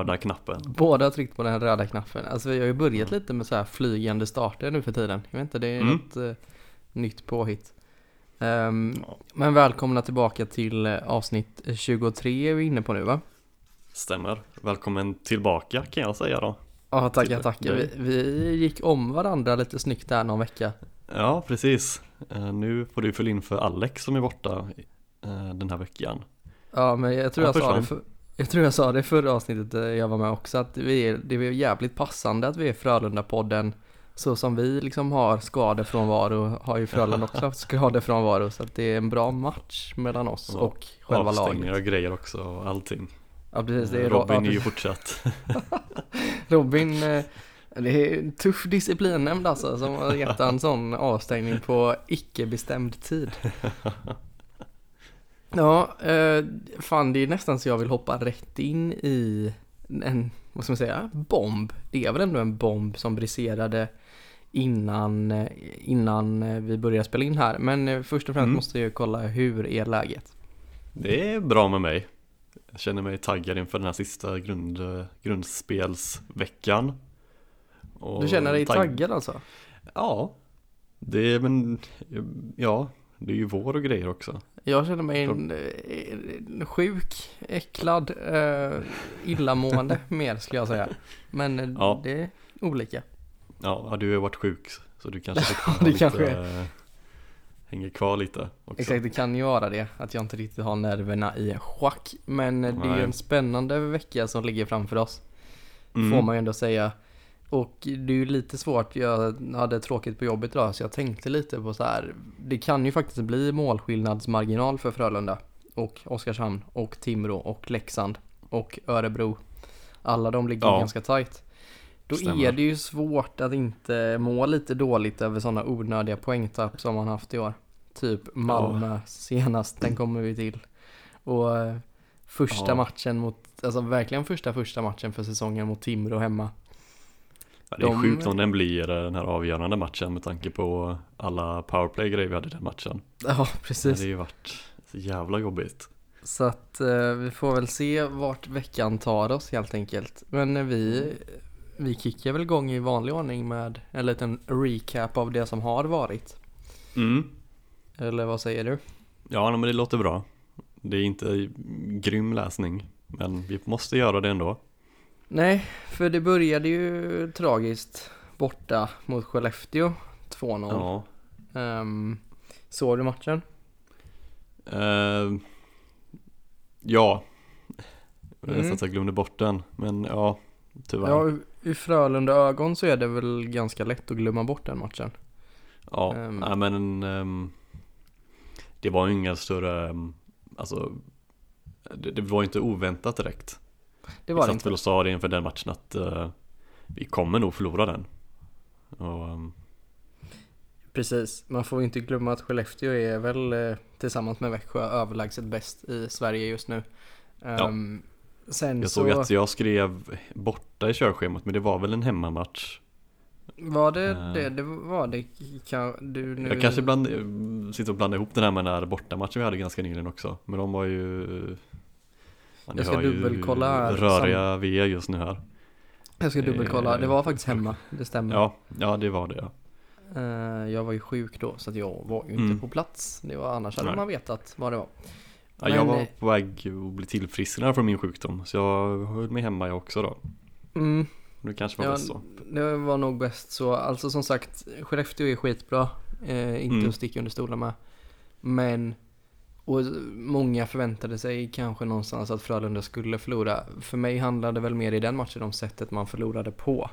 röda knappen. Båda har tryckt på den röda knappen. Alltså vi har ju börjat lite med så här flygande starter nu för tiden. Jag vet inte, det är Mm. något eh, nytt påhitt. Ehm, Ja. Men välkomna tillbaka till eh, avsnitt 23 är vi inne på nu va? Stämmer. Välkommen tillbaka kan jag säga då. Ja tackar tackar. Vi, vi gick om varandra lite snyggt där någon vecka. Ja, precis. Eh, Nu får du fylla in för Alex som är borta eh, den här veckan. Ja men jag tror Han jag sa det för, Jag tror jag sa det förra avsnittet eh, jag var med också att vi är, det är jävligt passande att vi är Frölunda-podden så som vi liksom har skadefrånvaro har ju Frölunda också haft skadefrånvaro så att det är en bra match mellan oss Ja, och själva Avstängningar laget. och grejer också och allting. Ja precis, det är Robin ja, är ju fortsatt. Robin, eh, det är en tuff disciplinnämnd alltså som har gett en sån avstängning på icke bestämd tid. Ja, eh, fan det är nästan så jag vill hoppa rätt in i en, vad ska man säga, bomb. Det är väl ändå en bomb som briserade innan, eh, innan eh, vi började spela in här. Men eh, först och främst Mm. måste jag ju kolla hur är läget? Det är bra med mig. Jag känner mig taggad inför den här sista grund, grundspelsveckan. Och Du känner dig tagg- taggad alltså? Ja. Det är men, ja, det är ju vår och grejer också. Jag känner mig en, en sjuk, äcklad, eh, illamående mer skulle jag säga. Men eh, Ja. det är olika. Ja, du har varit sjuk så du kanske det lite, kanske eh, hänger kvar lite också. Exakt, det kan ju vara det. Att jag inte riktigt har nerverna i schack. Men eh, det är Nej. en spännande vecka som ligger framför oss. Mm. Får man ju ändå säga. Och det är ju lite svårt. Jag hade tråkigt på jobbet idag så jag tänkte lite på så här. Det kan ju faktiskt bli målskillnadsmarginal för Frölunda. Och Oskarshamn och Timrå och Leksand och Örebro. Alla de ligger Ja. ganska tajt. Då Stämmer. är det ju svårt att inte må lite dåligt över sådana onödiga poängtapp som man haft i år. Typ Malmö senast, den kommer vi till. Och eh, första Ja. matchen mot, alltså verkligen första första matchen för säsongen mot Timrå hemma. Ja, det är de- sjukt om den blir eh, den här avgörande matchen med tanke på alla powerplay-grejer vi hade i den matchen. Ja, Det precis. hade ju varit så jävla jobbigt. Så att eh, vi får väl se vart veckan tar oss helt enkelt. Men vi, vi kickar väl igång i vanlig ordning med en liten recap av det som har varit. Mm. Eller vad säger du? Ja, men det låter bra. Det är inte grym läsning, men vi måste göra det ändå. Nej, för det började ju tragiskt borta mot Skellefteå 2-0. Ja. Ehm, såg du matchen? Eh, ja. Mm. nästan så jag glömde bort den, men ja, tyvärr. Ja, Ja, ur- ur Frölunda ögon så är det väl ganska lätt att glömma bort den matchen. ehm. nej, men ehm, det var ju inga större, ehm, alltså det, det var ju inte oväntat direkt. Det vi var det satt inte. väl och sa det inför den matchen att eh, vi kommer nog förlora den. Och, ehm, Precis, man får inte glömma att Skellefteå är väl eh, tillsammans med Växjö överlägset bäst i Sverige just nu. Ehm, sen jag så såg att jag skrev borta i körschemat, men det var väl en hemmamatch. var det Eh. det, det var det kan, du nu Jag kanske bland, sitter och blandar ihop den här med den här bortamatchen vi hade ganska nyligen också. Men de var ju... Ja, ni Jag ska dubbelkolla Röriga vi är just nu här. Jag ska dubbelkolla, det var faktiskt hemma, det stämmer. Ja, ja det var det ja. Eh, jag var ju sjuk då så att jag var ju inte Mm. på plats. Det var annars hade Nej. man vetat vad det var. ja jag Men, var eh, på väg att bli tillfrisknad från min sjukdom. Så jag höll mig hemma jag också då. Mm, Det kanske var ja, bäst så. det var nog bäst så. Alltså som sagt, Skellefteå är skitbra. Eh, inte Mm. att sticka under stolen med. Men, och många förväntade sig kanske någonstans att Frölunda skulle förlora. För mig handlade väl mer i den matchen om sättet man förlorade på.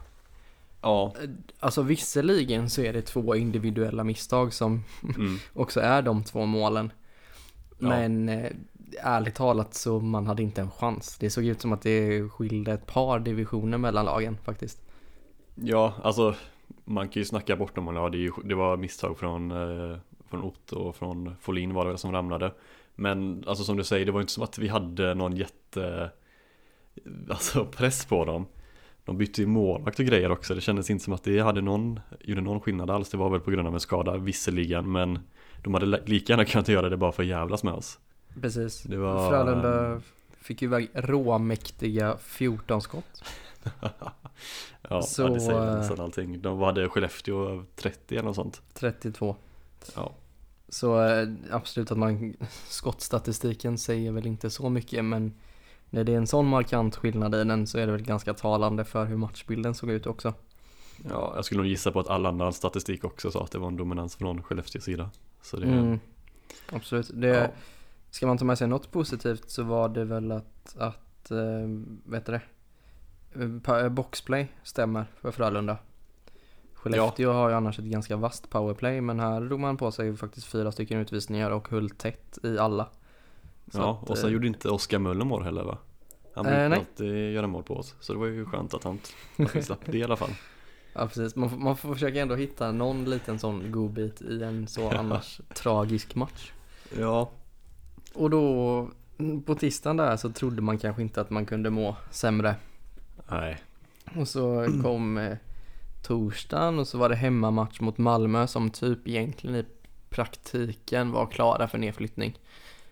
Ja. Alltså visserligen så är det två individuella misstag som Mm. också är de två målen. Ja. Men eh, ärligt talat så man hade inte en chans. Det såg ut som att det skilde ett par divisioner mellan lagen faktiskt. Ja, alltså man kan ju snacka bort dem. Ja, det, ju, det var misstag från, eh, från Otto och från Folin var det väl som ramlade. Men alltså som du säger, det var inte som att vi hade någon jätte alltså, press på dem. De bytte ju målvakt och grejer också. Det kändes inte som att det hade någon, gjorde någon skillnad alls. Det var väl på grund av en skada visserligen, men de hade li- lika gärna kunnat göra det bara för att jävlas med oss. Precis. Det var- Frölunda fick ju iväg råmäktiga 14 skott. Ja, Så, ja det säger eh, nästan allting. De hade Skellefteå 30 eller något sånt. 32. Ja, Så eh, absolut att man, skottstatistiken säger väl inte så mycket men när det är en sån markant skillnad i den så är det väl ganska talande för hur matchbilden såg ut också. ja, jag skulle nog gissa på att all annan statistik också sa att det var en dominans från Skellefteås sida. Så det, Mm, absolut. Det, ja, Ska man ta med sig något positivt så var det väl att, att eh, vet du det? Eh, Boxplay stämmer för Frölunda. Skellefteå har ju annars ett ganska vasst powerplay men här drog man på sig faktiskt fyra stycken utvisningar och höll tätt i alla. Så ja att, och sen eh, gjorde inte Oskar Möller mål heller va? Han Eh, brukar nej. alltid göra mål på oss. Så det var ju skönt att han att vi slapp det i alla fall. Ja precis, man får, man får försöka ändå hitta någon liten sån godbit i en så annars tragisk match. Ja, Och då på tisdagen där så trodde man kanske inte att man kunde må sämre. nej. Och så kom eh, torsdagen och så var det hemmamatch mot Malmö som typ egentligen i praktiken var klara för nedflyttning.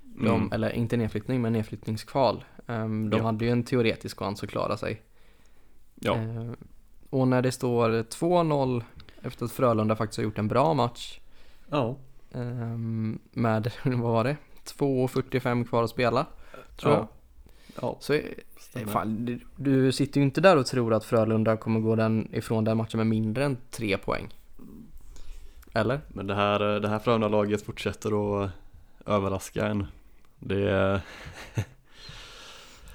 De, Mm. Eller inte nedflyttning men nedflyttningskval. Ehm, de Ja. hade ju en teoretisk chans att klara sig. Ja, Eh, och när det står 2-0 efter att Frölunda faktiskt har gjort en bra match ja. ehm, med, vad var det? 2.45 kvar att spela. Tror ja. Ja, Så eh, fan, du, du sitter ju inte där och tror att Frölunda kommer gå den ifrån den matchen med mindre än tre poäng. Eller? Men det här, det här Frölunda-laget fortsätter att överraska en. Det är,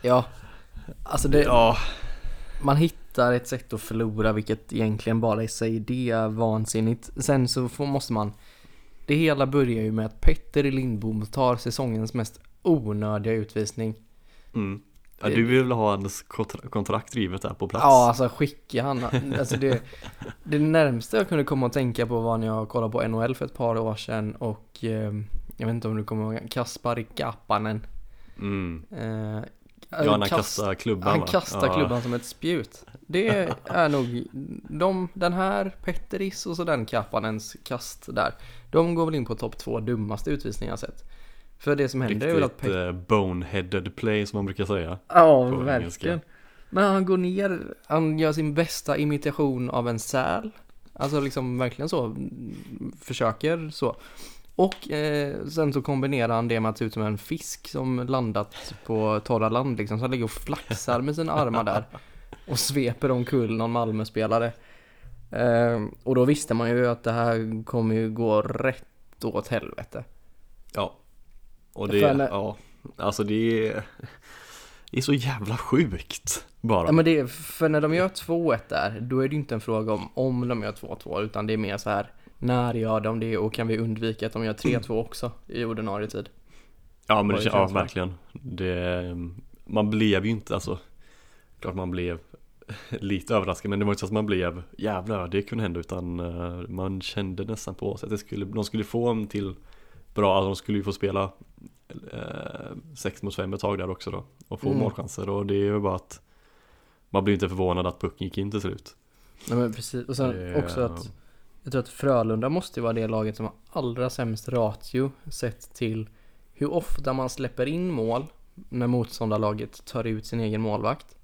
Ja. Alltså det, ja, man hittar ett sätt att förlora vilket egentligen bara i sig det är vansinnigt. Sen så får, måste man, det hela börjar ju med att Petter Lindbom tar säsongens mest onödiga utvisning. Mm. ja du vill ha hans kontra- kontrakt drivet där på plats. Ja, alltså skicka han. Alltså det, det närmaste jag kunde komma att tänka på var när jag kollade på NHL för ett par år sedan och eh, jag vet inte om du kommer ihåg Kaspari Kapanen. Mm. Eh, Ja, han kast- kastar klubban Han kastar ja. klubban som ett spjut. Det är nog de, den här Petteris och så den Kapanens kast där. De går väl in på topp två dummaste utvisningar jag sett. För det som händer är väl att Riktigt eh, boneheaded play som man brukar säga. Ja, verkligen. engelska. Men han går ner, han gör sin bästa imitation av en säl. Alltså liksom verkligen så, försöker så. Och eh, sen så kombinerar han det med att se ut som en fisk som landat på torra land liksom. Så han ligger och flaxar med sina armar där. Och sveper omkull någon Malmö-spelare. Eh, och då visste man ju att det här kommer ju gå rätt åt helvete. Ja. Och det, när- ja. Alltså det är, det är så jävla sjukt bara. Ja men det är, för när de gör 2-1 där, då är det ju inte en fråga om om de gör 2-2 utan det är mer så här när gör de det och kan vi undvika att de gör 3-2 också i ordinarie tid? Ja men det, ja verkligen det, Man blev ju inte alltså Klart man blev lite överraskad men det var inte så att man blev Jävlar det kunde hända utan eh, Man kände nästan på sig att det skulle, de skulle få en till Bra, alltså de skulle ju få spela eh, 6 mot 5 ett tag där också då Och få Mm. målchanser och det är ju bara att Man blir inte förvånad att pucken gick in till slut Nej men precis, och sen Det- också att jag tror att Frölunda måste ju vara det laget som har allra sämst ratio sett till hur ofta man släpper in mål när motståndarlaget tar ut sin egen målvakt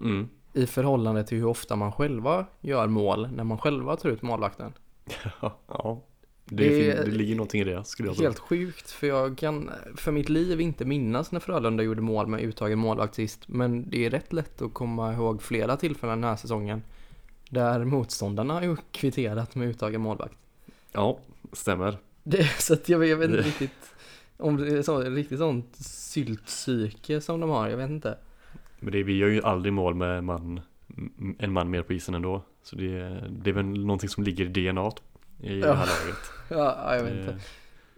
mm. i förhållande till hur ofta man själva gör mål när man själva tar ut målvakten. Ja det, Det är- fin- det ligger någonting i det skulle jag säga Helt sjukt för jag kan för mitt liv inte minnas när Frölunda gjorde mål med uttagen målvakt sist. Men det är rätt lätt att komma ihåg flera tillfällen den här säsongen. Där motståndarna har kvitterat med uttagen målvakt. Ja, stämmer Det, så att jag, jag vet inte riktigt om det är så, riktigt sånt syltpsyke som de har. Jag vet inte. Men det, vi gör ju aldrig mål med man, en man mer på isen ändå. Så det, det är väl någonting som ligger i DNA i det Ja. här laget. Ja, ja, jag vet inte. Eh,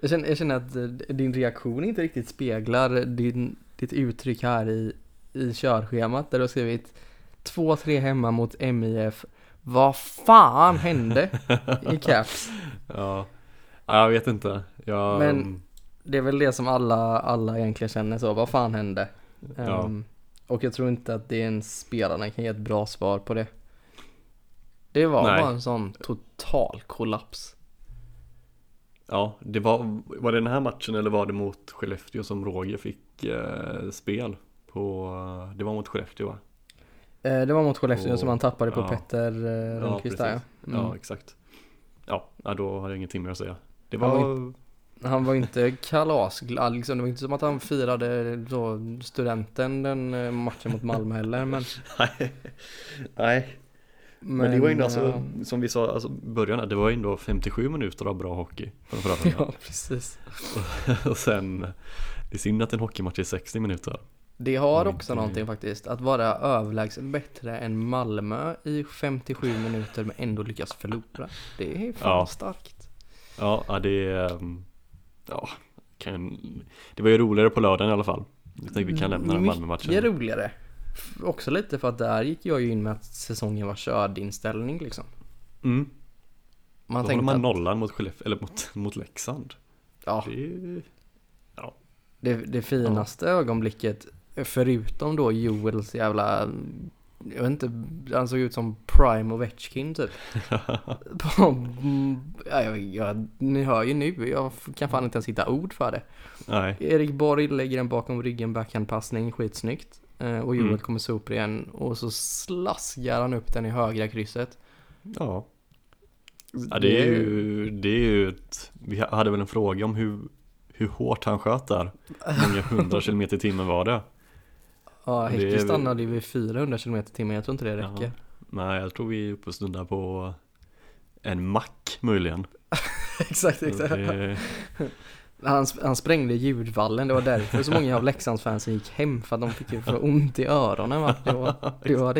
Jag känner, jag känner att eh, din reaktion inte riktigt speglar din, ditt uttryck här i, i körschemat där du har skrivit 2-3 hemma mot MIF. Vad fan hände? I caps. Ja, Ja, jag vet inte. Jag, Men- Det är väl det som alla, alla egentligen känner så. Vad fan hände? Ja. Ehm, och jag tror inte att det är en spelarna kan ge ett bra svar på det. Det var Nej. bara en sån total kollaps. ja, det var, var det den här matchen eller var det mot Skellefteå som Roger fick eh, spel? På, det var mot Skellefteå va? Eh, det var mot Skellefteå Och- som han tappade på ja. Petter eh, Rönnqvist där ja. Mm. Ja, exakt. Ja, ja, då har jag ingenting mer att säga. Det Han var, Han var inte kalasglad liksom. Det var inte som att han firade då studenten den eh, matchen mot Malmö heller. Men, nej. nej. Men, det var ju alltså, ja, som vi sa, alltså början, det var ju ändå 57 minuter av bra hockey. ja, precis. Och sen, det är synd att en hockeymatch är 60 minuter. Det har också det- någonting faktiskt. Att vara överlägset bättre än Malmö i 57 minuter men ändå lyckas förlora. Det är fan Ja. starkt. Ja, det är, ehm, ja, kan, det var ju roligare på lördagen i alla fall. Jag tänkte vi kan lämna den Malmö-matchen. Mycket roligare. Också lite för att där gick jag ju in med att säsongen var körd inställning liksom. Mm. Man Då håller man att, nollan mot Skellefteå, eller mot, mot Leksand. ja, Det är, det, det finaste ögonblicket, förutom då Joels jävla, jag vet inte, han såg ut som Prime Ovechkin typ. På- mm, ja, jag, jag, ni hör ju nu, jag kan fan inte ens hitta ord för det. nej, Erik Borg lägger den bakom ryggen, backhandpassning, skitsnyggt. Eh, och Joel Mm. kommer sopa igen och så slaskar han upp den i högra krysset. ja. Ja, det är ju, det är ju ett, vi hade väl en fråga om hur, hur hårt han sköt där. Hur många hundra kilometer i timmen var det? Ja, Häcke är- stannade ju vid 400 km i timmen, jag tror inte det Ja. räcker. Nej, jag tror vi är uppe och snurrar på en mack möjligen. exakt, exakt. Det, Han, han sprängde ljudvallen, det var därför så många av Leksandsfansen gick hem för att de fick ju för ont i öronen va. Det var det. Var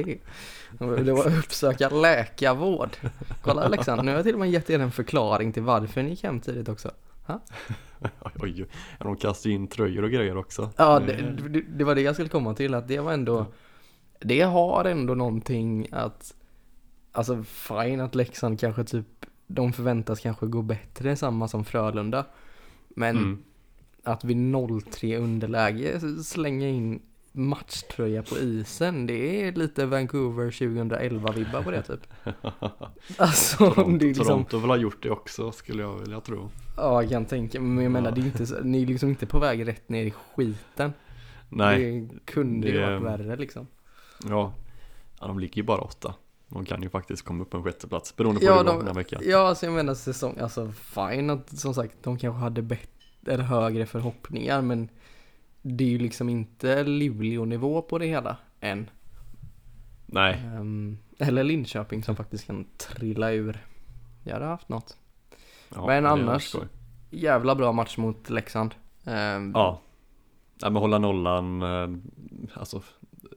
det. det var uppsöka läkarvård. Kolla Leksand, nu har jag till och med gett er en förklaring till varför ni gick hem tidigt också. oj, oj, ja, de kastar in tröjor och grejer också. Ja, det, det, det var det jag skulle komma till, att det var ändå, det har ändå någonting att, alltså fine att Leksand kanske typ, de förväntas kanske gå bättre, samma som Frölunda. Men Mm. att vid 0-3 underläge slänga in matchtröja på isen, det är lite Vancouver 2011-vibbar på det typ. Alltså, Toronto, det liksom, Toronto vill ha gjort det också skulle jag vilja tro. ja jag kan tänka men jag menar Ja. det är inte, så- ni är liksom inte på väg rätt ner i skiten. Nej, Det kunde ju det- varit värre liksom. ja. ja, de ligger ju bara åtta. De kan ju faktiskt komma upp på en sjätteplats beroende på Ja, hur de- den veckan. Ja, alltså jag menar säsong, alltså fine att som sagt de kanske hade bättre, eller högre förhoppningar men det är ju liksom inte Luleå-nivå på det hela än. Nej, Ehm, eller Linköping som faktiskt kan trilla ur. Jag hade haft något. ja, Men annars-. Jävla bra match mot Leksand. Ehm, Ja. ja, men hålla nollan, eh, alltså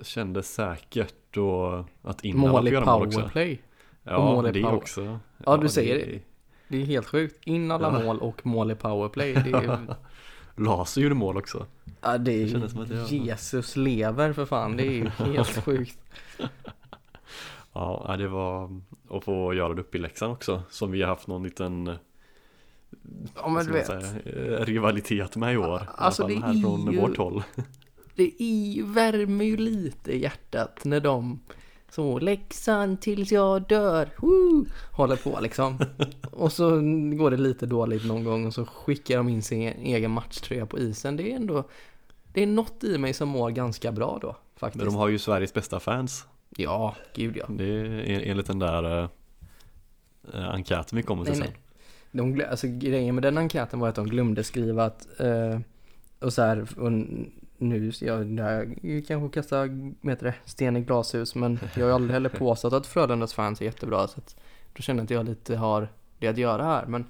kändes säkert och att innan mål i powerplay. Ja, och mål i det power. också. Ja, du säger det. det. Det är helt sjukt. In alla Ja. mål och mål i powerplay. Det är, Laser gjorde mål också. ja, det Det är att jag- Jesus lever för fan. Det är ju helt sjukt. Ja, ja, det var att få göra det uppe i Leksand också som vi har haft någon liten eh, Ja men du vet. säga, eh, rivalitet med i år. Alltså, I alla det fall här är från ju- vårt håll. Det är, värmer ju lite i hjärtat när de så Leksand tills jag dör, Woo! håller på liksom. Och så går det lite dåligt någon gång och så skickar de in sin egen matchtröja på isen. Det är ändå, det är något i mig som mår ganska bra då faktiskt. Men de har ju Sveriges bästa fans. Ja, gud ja. Det är enligt den där eh, enkäten vi kommer till Nej, sen. nej. De, alltså, grejen med den enkäten var att de glömde skriva att, eh, och så här, nu, ja, det här kanske kasta vad heter det, sten i glashus, men jag har aldrig heller påstått att Frölundas fans är jättebra, så att då känner jag att jag lite har det att göra här, men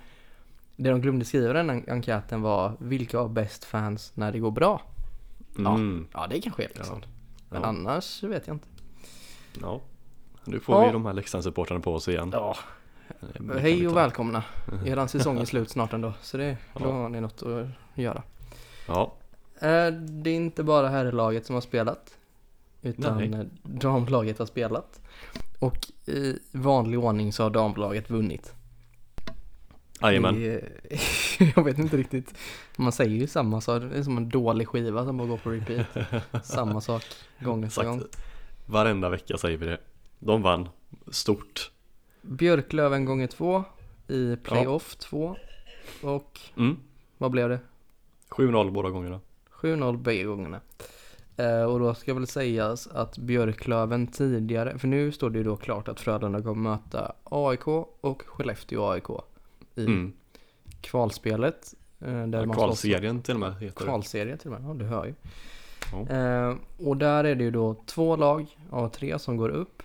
det de glömde skriva i den en- enkäten var vilka har bäst fans när det går bra? Ja. Mm. Ja, det kanske är liksom. Ja. Men Ja. annars vet jag inte. ja. Nu får Ja. vi de här Leksandssupportrarna på oss igen. Ja, hej och välkomna. Eran säsong är slut snart ändå, så det, då har ni något att göra. Ja, Det är inte bara herrlaget som har spelat. Utan Nej. eh, damlaget har spelat. Och i vanlig ordning så har damlaget vunnit. jajamän. Jag vet inte riktigt. Man säger ju samma sak. Det är som en dålig skiva som bara går på repeat. Samma sak gång efter gång. Varenda vecka säger vi det. De vann stort. Björklöven gånger två. I playoff två. Och Mm. vad blev det? 7-0 båda gångerna. 7-0 bägge gångerna. Eh, och då ska väl sägas att Björklöven tidigare, för nu står det ju då klart att Frölunda kommer möta AIK och Skellefteå AIK i Mm. kvalspelet. Eh, där Ja, slåss- kvalserien till och med heter det. Kvalserie till och med, ja du hör ju. Eh, och där är det ju då två lag av tre som går upp.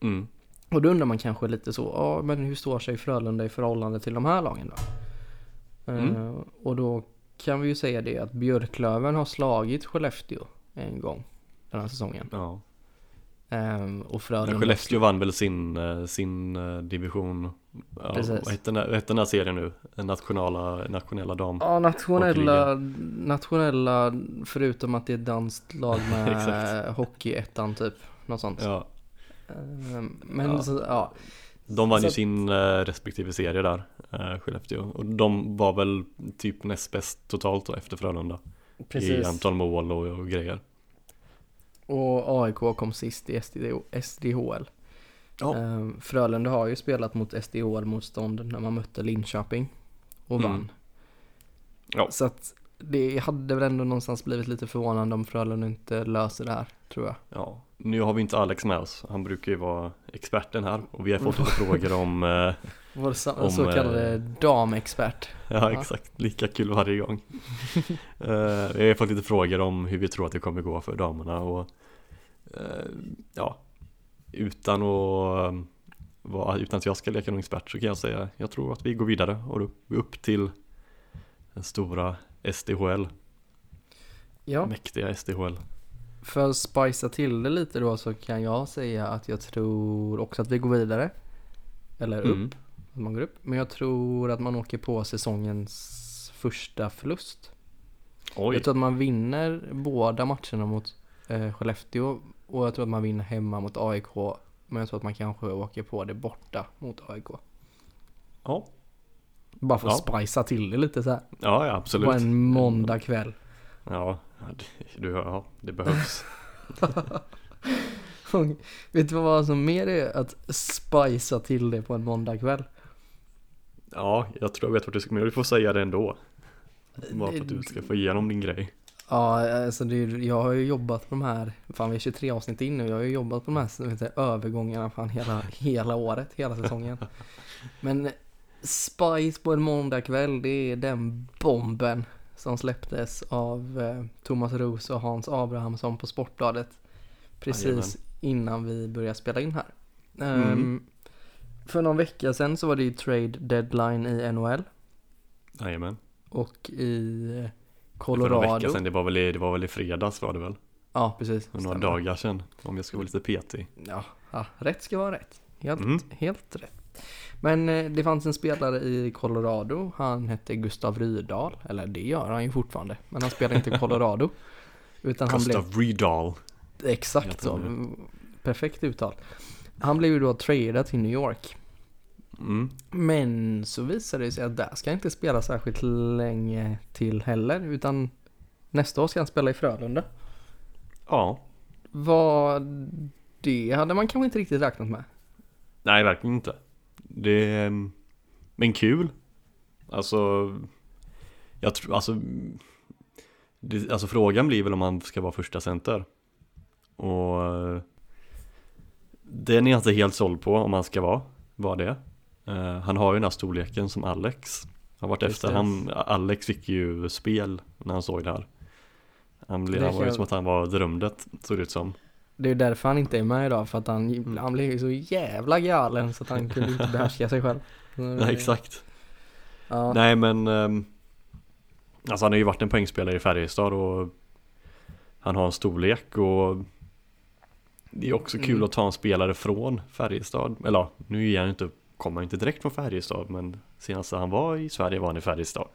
Mm. Och då undrar man kanske lite så, ja men hur står sig Frölunda i förhållande till de här lagen då? Mm. och då kan vi ju säga det att Björklöven har slagit Skellefteå en gång den här säsongen. Ja. Eh, och Men Frölunda... Skellefteå vann väl sin, eh, sin eh, division ja, Precis. Vad heter den, heter den här serien nu? Den Nationella, dam Ja, nationella, nationella, förutom att det är ett danskt lag med. Hockeyettan typ. Något sånt. ja. Eh, Men Ja. Så, ja, De vann Så ju sin eh, respektive serie där, eh, Skellefteå Och de var väl typ näst bäst totalt då efter Frölunda I precis. antal mål och, och grejer Och AIK kom sist i SD, SDHL. Ja. Eh, Frölunda har ju spelat mot SDHL-motstånd när man mötte Linköping och Mm. vann. Ja. Så att det hade väl ändå någonstans blivit lite förvånande om Frölunda inte löser det här, tror jag. Ja, nu har vi inte Alex med oss, han brukar ju vara experten här och vi har fått lite frågor om, eh, Vår Om, så kallade eh, damexpert. ja Ja. exakt, lika kul varje gång. Eh, Vi har fått lite frågor om hur vi tror att det kommer gå för damerna och eh, ja, utan att eh, vara, utan att jag ska leka någon expert så kan jag säga jag tror att vi går vidare och upp, upp till den stora SDHL, Ja, mäktiga SDHL för att spicea till det lite då så kan jag säga att jag tror också att vi går vidare. Eller upp. Mm. att man går upp. Men jag tror att man åker på säsongens första förlust. Oj, Jag tror att man vinner båda matcherna mot eh, Skellefteå och jag tror att man vinner hemma mot AIK. Men jag tror att man kanske åker på det borta mot AIK. ja, Bara för att Ja. spicea till det lite så här. ja, ja På absolut en måndag kväll. Ja, du, ja, det behövs. Vet du vad som mer är att spicea till det på en måndag kväll? Ja, jag tror jag vet vad du ska men du får säga det ändå. Bara för att du ska få igenom din grej. Ja, alltså det, jag har ju jobbat på de här, fan vi är 23 avsnitt in nu, jag har ju jobbat på de här som heter, övergångarna fan hela, hela året, hela säsongen. Men Spice på en måndagkväll, det är den bomben som släpptes av eh, Thomas Roos och Hans Abrahamsson på Sportbladet. Precis Jajamän. innan vi började spela in här. Mm. Ehm, för någon vecka sedan så var det ju trade deadline i NHL Jajamän och i eh, För veckor Colorado. sedan, det var, väl i, det var väl i fredags var det väl? Ja, precis. För några dagar sedan Om jag ska vara lite petig Ja, ja, rätt ska vara rätt. Helt, Mm. helt rätt. Men eh, det fanns en spelare i Colorado, han hette Gustav Rydahl, eller det gör han ju fortfarande, men han spelar inte i Colorado. Utan han blev, Gustav Rydahl exakt så, perfekt uttal. Han blev ju då tradad till New York. mm. Men så visade det sig att där ska han inte spela särskilt länge till heller, utan nästa år ska han spela i Frölunda. Ja, Vad det hade man kanske inte riktigt räknat med. nej verkligen inte Det är, men kul. Alltså Jag tror, alltså det, Alltså frågan blir väl om han ska vara första center. Och Den är jag inte helt såld på om han ska vara, vara det. Eh, Han har ju den här storleken som Alex Har varit efter, han, Alex fick ju spel när han såg det här. Han, blev, han var ju som att han var drömdet, såg det ut som Det är därför han inte är med idag, för att han, Mm. han blev ju så jävla galen så att han kunde inte behärska sig själv. Nej exakt Ja, Nej men ehm, Alltså han har ju varit en poängspelare i Färjestad och Han har en storlek och Det är också kul Mm. att ta en spelare från Färjestad Eller ja, nu är han inte Kommer han inte direkt från Färjestad men Senast han var i Sverige var han i Färjestad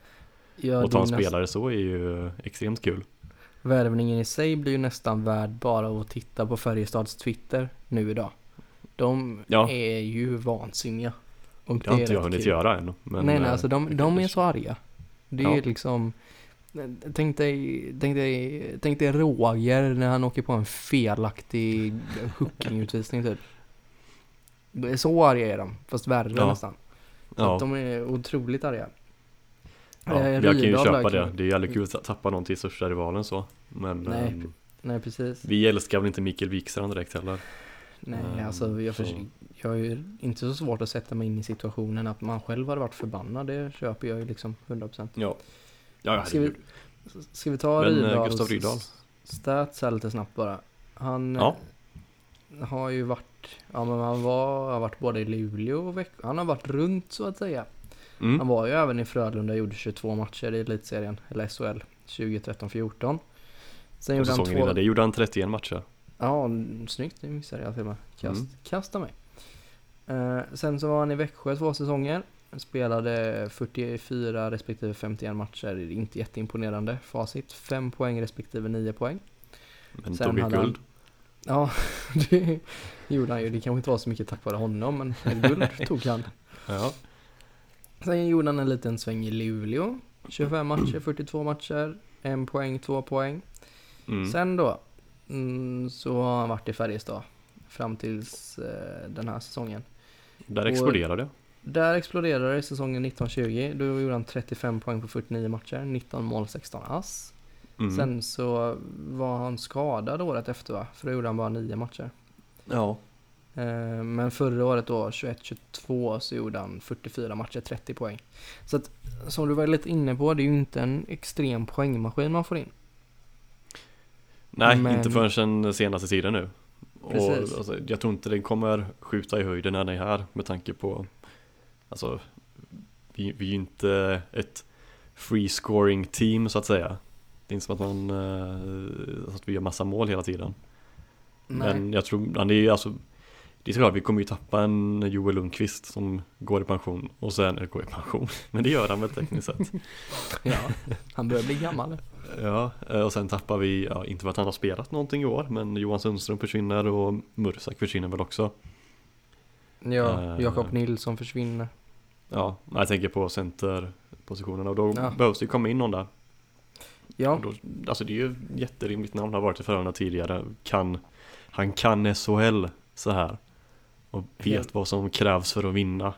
ja, Och ta en näst- spelare så är ju extremt kul Värvningen i sig blir ju nästan värd bara att titta på Färjestads Twitter nu idag. De Ja. är ju vansinniga. Och Det har inte är jag hunnit kul. göra än men, nej, nej, eh, alltså de, de är så arga. Det är Ja. ju liksom Tänk dig, tänk, dig, tänk dig Roger när han åker på en felaktig hookingutvisning typ. Är Så arga är de, fast värre Ja. nästan. Ja, de är otroligt arga. Ja. Eh, jag kan ju köpa det Det är jävligt kul att tappa någon till största rivalen så Men Nej. ehm, Nej, precis. Vi älskar väl inte Mikael Wikstrand direkt heller. Nej, Ehm, alltså jag, så- förs- jag har ju inte så svårt att sätta mig in i situationen att man själv hade varit förbannad. Det köper jag ju liksom 100%. Ja. Ja, Ska vi, herregud. ska vi ta Men, eh, Rydals Gustav Rydahl? stats här lite snabbt bara? Han Ja. eh, har ju varit, ja men han var, har varit både i Luleå och Växjö. Han har varit runt så att säga. Han Mm. var ju även i Frölunda och gjorde 22 matcher i elitserien, eller SHL, 2013-14. Sen gjorde han två... innan det gjorde han 31 matcher. Ja, snyggt. Det missade jag till och med. Kast, Mm. Kasta mig. Eh, sen så var han i Växjö två säsonger. Spelade 44 respektive 51 matcher. Inte jätteimponerande facit. 5 poäng respektive 9 poäng. Men Sen tog hade han- guld. Ja, det gjorde han ju. Det kanske inte var så mycket tack vare honom, men guld tog han. Ja. Sen gjorde han en liten sväng i Luleå. 25 matcher, 42 matcher. En poäng, två poäng. Mm. Sen då, mm, så har han varit i Färjestad. Fram tills eh, den här säsongen. Där exploderade det. Där exploderade det i säsongen 1920. Då gjorde han 35 poäng på 49 matcher, 19 mål, 16 ass. Mm. Sen så var han skadad året efter va? För då gjorde han bara 9 matcher. Ja. Eh, Men förra året då, 21-22, så gjorde han 44 matcher, 30 poäng. Så att, som du var lite inne på, det är ju inte en extrem poängmaskin man får in. Nej, Men- inte förrän den senaste tiden nu. Precis. Och alltså, jag tror inte den kommer skjuta i höjden när den är här med tanke på Alltså Vi, vi är ju inte ett free scoring team så att säga Det är inte som att man eh, att vi gör massa mål hela tiden Nej. Men jag tror, det är alltså Det är såklart, vi kommer ju tappa en Joel Lundqvist som går i pension och sen, eller går i pension, men det gör han väl tekniskt sett Ja, han börjar bli gammal. Ja, eh, och sen tappar vi, ja, inte för att han har spelat någonting i år, men Johan Sundström försvinner och Mursak försvinner väl också. Ja, Eh. Jakob Nilsson försvinner. Ja, jag tänker på centerpositionerna och då Ja. behövs det komma in någon där. Ja, då, alltså det är ju jätterimligt namn, har varit i Frölunda tidigare. Kan, han kan SHL så här. Och vet Helt. vad som krävs för att vinna.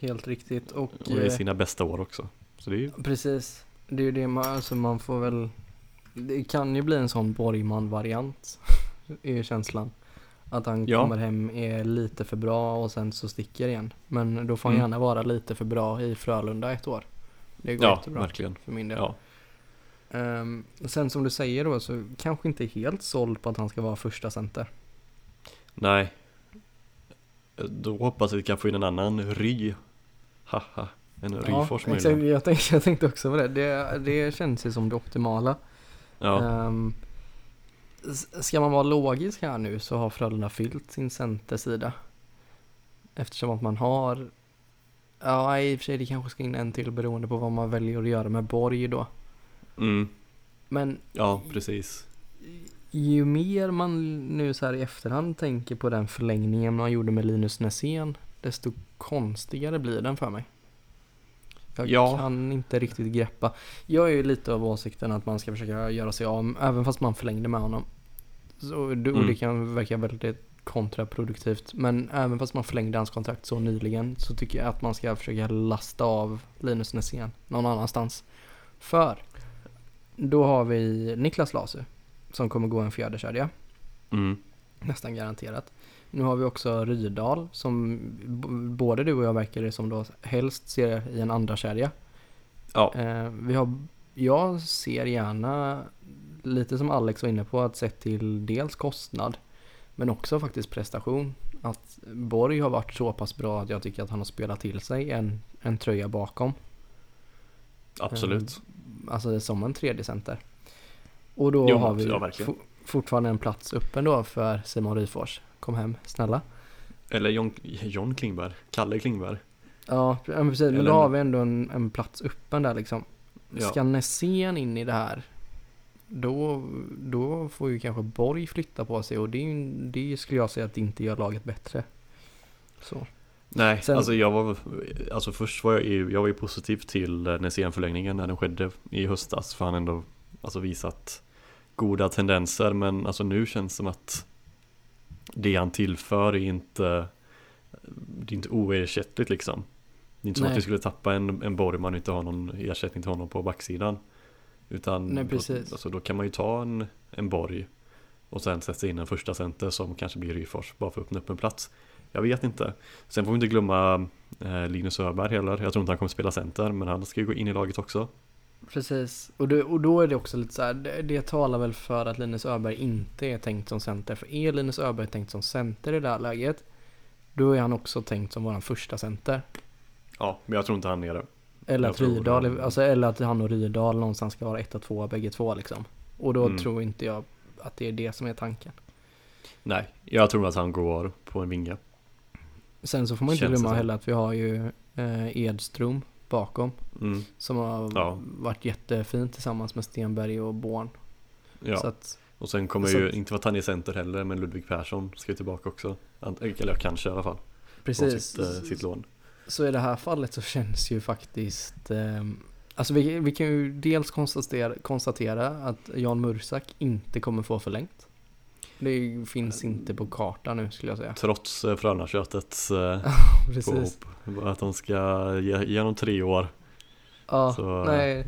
helt riktigt. Och, Och i eh, sina bästa år också. Så det är ju, precis. Det är ju det man, alltså man får väl, det kan ju bli en sån Borgman-variant. är känslan. Att han Ja. kommer hem, är lite för bra och sen så sticker igen. Men då får han Mm. gärna vara lite för bra i Frölunda ett år. Det går ja, jättebra verkligen. för min del. Ja. Ehm, sen som du säger då så kanske inte helt såld på att han ska vara första center. Nej. Då hoppas vi kan få in en annan Ry. Haha. En Ryfors exakt. möjligen. Jag tänkte, jag tänkte också på det. det. Det känns ju som det optimala. Ja. S- ska man vara logisk här nu så har Frölunda fyllt sin centersida. Eftersom att man har, ja i och för sig det kanske ska in en till beroende på vad man väljer att göra med Borg då. Mm. Men Ja, precis. Ju mer man nu så här i efterhand tänker på den förlängningen man gjorde med Linus Näsén, desto konstigare blir den för mig. Jag Ja. kan inte riktigt greppa. Jag är ju lite av åsikten att man ska försöka göra sig av, även fast man förlängde med honom. Så, och det Mm. kan verka väldigt kontraproduktivt. Men även fast man förlängde hans kontrakt så nyligen så tycker jag att man ska försöka lasta av Linus Näsén någon annanstans. För då har vi Niklas Lasu som kommer gå en fjärde kedja Mm. nästan garanterat. Nu har vi också Rydal som både du och jag verkar det som då helst ser i en andra kedja. Ja. Eh, vi har, jag ser gärna, lite som Alex var inne på, att sett till dels kostnad men också faktiskt prestation. Att Borg har varit så pass bra att jag tycker att han har spelat till sig en, en tröja bakom. Absolut. Alltså som en tredje center. Och då Jo, har vi ja, fortfarande en plats öppen då för Simon Ryfors. Kom hem, snälla. Eller John, John Klingberg. Kalle Klingberg. Ja, pre- ja, precis. Men Eller då en- har vi ändå en, en plats öppen där liksom. Ja. Ska Nässén in i det här, då, då får ju kanske Borg flytta på sig och det, det skulle jag säga att det inte gör laget bättre. Så. Nej, Sen- alltså jag var, alltså först var jag ju, jag var ju positiv till Näsén-förlängningen när den skedde i höstas. För han ändå, alltså visat goda tendenser. Men alltså nu känns det som att det han tillför är inte, det är inte oersättligt liksom. Det är inte som Nej. att vi skulle tappa en, en Borgman och inte ha någon ersättning till honom på backsidan. Utan Nej, då, alltså, då kan man ju ta en, en borg och sen sätta in en första center som kanske blir Ryfors bara för att öppna upp en plats. Jag vet inte. Sen får vi inte glömma eh, Linus Öberg heller. Jag tror inte han kommer spela center men han ska ju gå in i laget också. Precis, och, det, och då är det också lite så här, det, det talar väl för att Linus Öberg inte är tänkt som center. För är Linus Öberg tänkt som center i det här läget, då är han också tänkt som våran första center. Ja, men jag tror inte han är det. Eller Jag att tror Rydahl, han- alltså, eller att han och Rydahl någonstans ska vara ett och två bägge två liksom. Och då Mm. tror inte jag att det är det som är tanken. Nej, jag tror att han går på en vinge. Sen så får man inte Känns glömma heller att vi har ju eh, Edström bakom. Mm. Som har Ja. varit jättefint tillsammans med Stenberg och Born. Ja. Så att, Och sen kommer Så ju, att- inte han är center heller, men Ludvig Persson ska ju tillbaka också. Eller kanske i alla fall. Precis. sitt, eh, sitt lån. Så i det här fallet så känns ju faktiskt eh, Alltså vi, vi kan ju dels konstatera, konstatera att Jan Mursak inte kommer få förlängt. Det finns inte på kartan nu skulle jag säga. Trots eh, Frölunda-köttets eh, påhopp. Att de ska ge, ge honom tre år. Ja, Så- nej.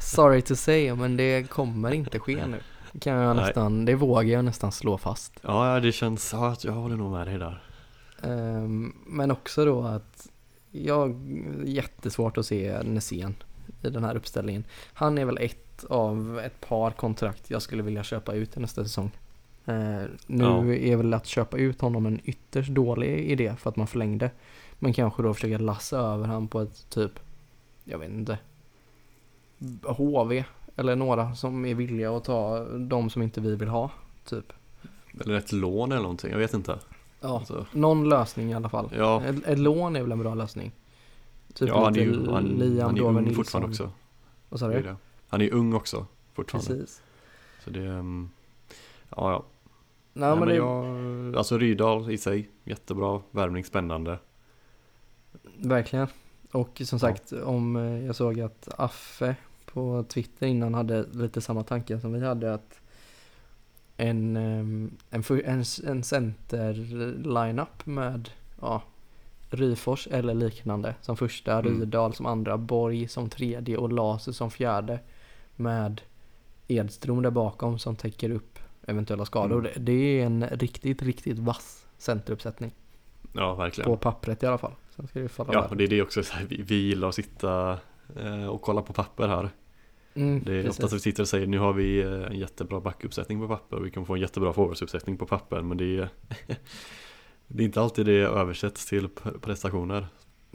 Sorry to say, men det kommer inte ske nu. Kan jag Nej. nästan, det vågar jag nästan slå fast. Ja, det känns, ja, jag håller nog med dig där. Ehm, men också då att jag jättesvårt att se Nässén i den här uppställningen. Han är väl ett av ett par kontrakt jag skulle vilja köpa ut nästa säsong. Eh, nu Ja. är väl att köpa ut honom en ytterst dålig idé för att man förlängde. Men kanske då försöka lassa över han på ett typ, jag vet inte, HV eller några som är villiga att ta de som inte vi vill ha, typ. Eller ett lån eller någonting, jag vet inte. Ja, Alltså, någon lösning i alla fall. ja, Ett, ett lån är väl en bra lösning? Typ ja han är ju han, Liam han är ung fortfarande också. Vad sa du? Han är ung också fortfarande. Precis. Så det, mm, ja ja. Nej, Nej, men men det, jag, alltså Rydahl i sig, jättebra, värvning, spännande. verkligen. Och som sagt, om eh, jag såg att Affe på Twitter innan hade lite samma tanke som vi hade att en, ehm, en, en, en center-lineup med ja, Ryfors eller liknande som första, Mm. Rydahl som andra, Borg som tredje och Laser som fjärde med Edström där bakom som täcker upp eventuella skador. Mm. Det, är en riktigt, riktigt vass centeruppsättning. Ja, verkligen. På pappret i alla fall. Sen ska det falla Ja, och det är det också, så här, vi, vi gillar att sitta eh, och kolla på papper här. Mm, Det är precis. oftast vi sitter och säger nu har vi eh, en jättebra backuppsättning på papper och vi kommer få en jättebra forwardsuppsättning på papper men det är Det är inte alltid det översätts till prestationer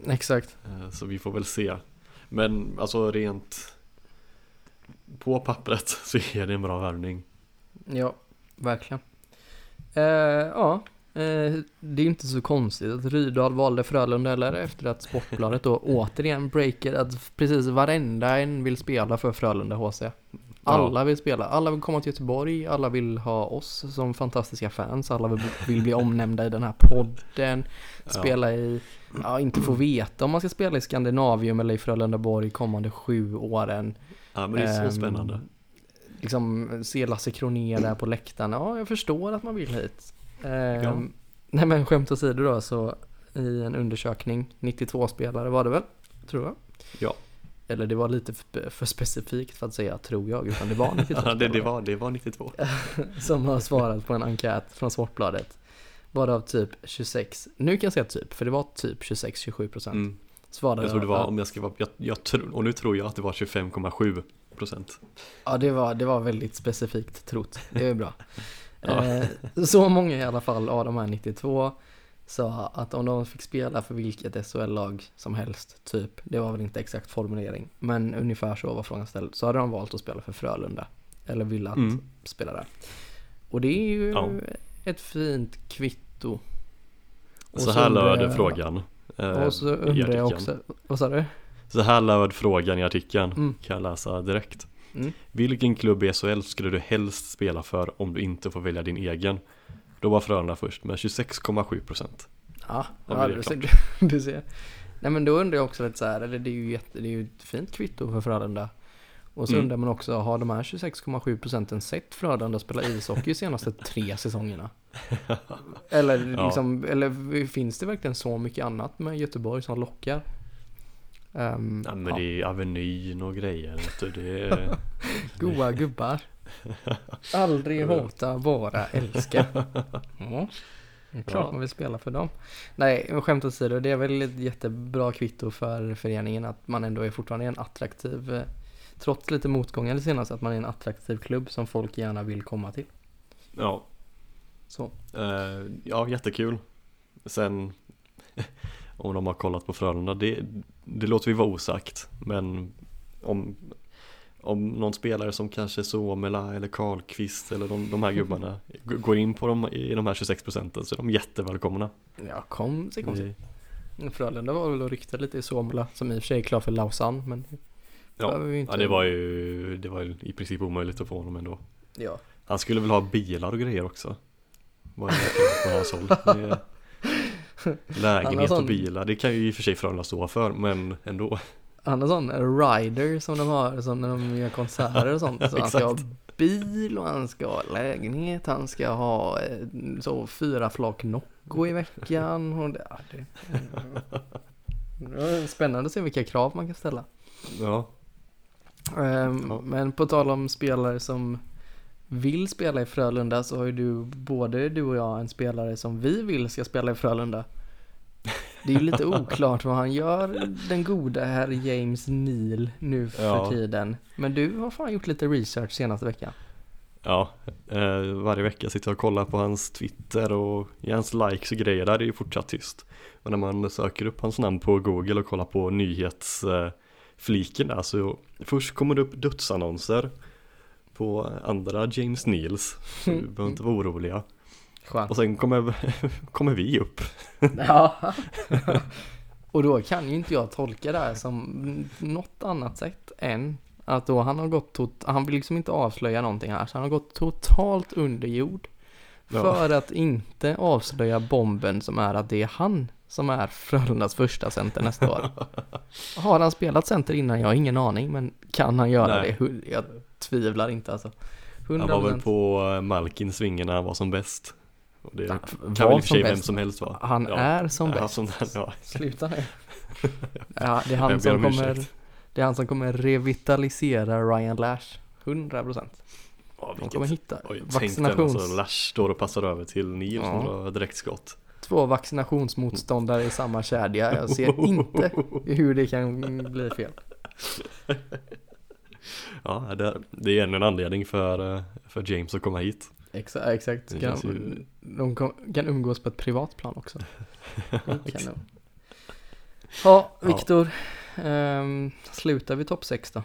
Exakt. Eh, Så vi får väl se Men alltså rent På pappret så är det en bra värvning Ja, verkligen. Eh, ja, eh, det är inte så konstigt att Rydahl valde Frölunda eller efter att Sportbladet då återigen breaker att precis varenda en vill spela för Frölunda HC. Alla vill spela, alla vill komma till Göteborg, alla vill ha oss som fantastiska fans, alla vill, vill bli omnämnda i den här podden, spela i, ja inte få veta om man ska spela i Skandinavium eller i Frölundaborg kommande sju åren. Ja men det är så Ehm, spännande Liksom se Lasse Kronér där på läktaren. Ja, jag förstår att man vill hit. Ehm, Ja. Nej men skämt åsido då så i en undersökning, 92 spelare var det väl? Tror jag. Ja. Eller det var lite för, specifikt för att säga tror jag, utan det var 92 Ja, det, det, var, det var 92 som har svarat på en enkät från Sportbladet. Varav typ 26, nu kan jag säga typ, för det var typ 26-27 procent. mm. Svarade Jag tror det var, om jag ska vara, jag, jag tror, och nu tror jag att det var 25,7 procent Ja, det var, det var väldigt specifikt trott. Det är bra. Ja. eh, så många i alla fall av de här 92 sa att om de fick spela för vilket SHL-lag som helst, typ, det var väl inte exakt formulering, men ungefär så var frågan ställd, så hade de valt att spela för Frölunda. Eller ville att Mm. spela där. Och det är ju Ja. ett fint kvitto. Och Så här undrar löd frågan eh, Och så undrar jag också, vad sa du? Så här löd frågan i artikeln, Mm. kan jag läsa direkt. Mm. Vilken klubb i SHL skulle du helst spela för om du inte får välja din egen? Då var Frölunda först med 26,7% Ja, Har ja det du, ser, du ser. Nej men då undrar jag också lite så här, eller det är ju, jätte, det är ju ett fint kvitto för Frölunda. Och så Mm. undrar man också, har de här 26,7 procenten sett Frölunda spela ishockey de senaste tre säsongerna? Eller, Ja. liksom, eller finns det verkligen så mycket annat med Göteborg som lockar? Um, Ja men det är Avenyn och grejer. Det är... Goa gubbar. Aldrig hota, bara älska. Ja. Det är klart Ja. man vill spela för dem. Nej, skämt åsido, det är väl ett jättebra kvitto för föreningen att man ändå är fortfarande en attraktiv, eh, trots lite motgångar det senaste, att man är en attraktiv klubb som folk gärna vill komma till. Ja, Så. eh, ja jättekul. Sen om de har kollat på Frölunda, det, det låter vi vara osagt. Men om, om någon spelare som kanske Suomela eller Karlqvist eller de, de här gubbarna går in på dem i de här 26 procenten så är de jättevälkomna. Ja, kom sig, kom sig. Frölunda var väl och ryktade lite i Somla, som i och för sig är klar för Lausanne, men Ja, ja det var ju det var ju i princip omöjligt att få honom ändå. ja. Han skulle väl ha bilar och grejer också. Vad är det på hans håll? Det är Han Lägenhet sån- och bilar, det kan ju i och för sig Frölunda stå för men ändå. Han har sån rider som de har som när de gör konserter och sånt. Så han ska ha bil och han ska ha lägenhet, han ska ha eh, så fyra flak Nocco i veckan. Och det, det, det är spännande att se vilka krav man kan ställa. Ja, Ehm, Ja. Men på tal om spelare som vill spela i Frölunda så har ju du, både du och jag en spelare som vi vill ska spela i Frölunda. Det är ju lite oklart vad han gör, den goda herr James Neal nu för Ja. tiden. Men du har fan gjort lite research senaste veckan. ja. Eh, varje vecka sitter jag och kollar på hans Twitter och i hans likes och grejer där är det ju fortsatt tyst. Och när man söker upp hans namn på Google och kollar på nyhetsfliken där så först kommer det upp dödsannonser på andra James Neals. Så vi behöver inte vara oroliga. Skönt. Och sen kommer, kommer vi upp. Ja. och då kan ju inte jag tolka det här som något annat sätt än att då han har gått tot- han vill liksom inte avslöja någonting här så han har gått totalt under jord Ja. för att inte avslöja bomben som är att det är han som är Frölundas första center nästa år. Har han spelat center innan? Jag har ingen aning men kan han göra Nej. det? Jag tvivlar inte alltså. 100%. Han var väl på eh, Malkins svingen när han var som bäst. Och det Ja, kan väl i och för som sig vem som helst vara. Han Ja. är som Ja, bäst. som ja. Sluta nu. Ja, det är han som om kommer. Det är han som kommer revitalisera Ryan Lash 100% Ja, De kommer hitta Oj, vaccinations... alltså, Lash står och passar över till Neil Ja. som drar direktskott. Två vaccinationsmotståndare i samma kedja Jag ser inte hur det kan bli fel Ja, det, det är ännu en anledning för, eh, för James att komma hit. Exakt, exakt. Kan, ju- De kan umgås på ett privat plan också Kanon. Ja, Viktor ehm, Slutar vi topp 6 då?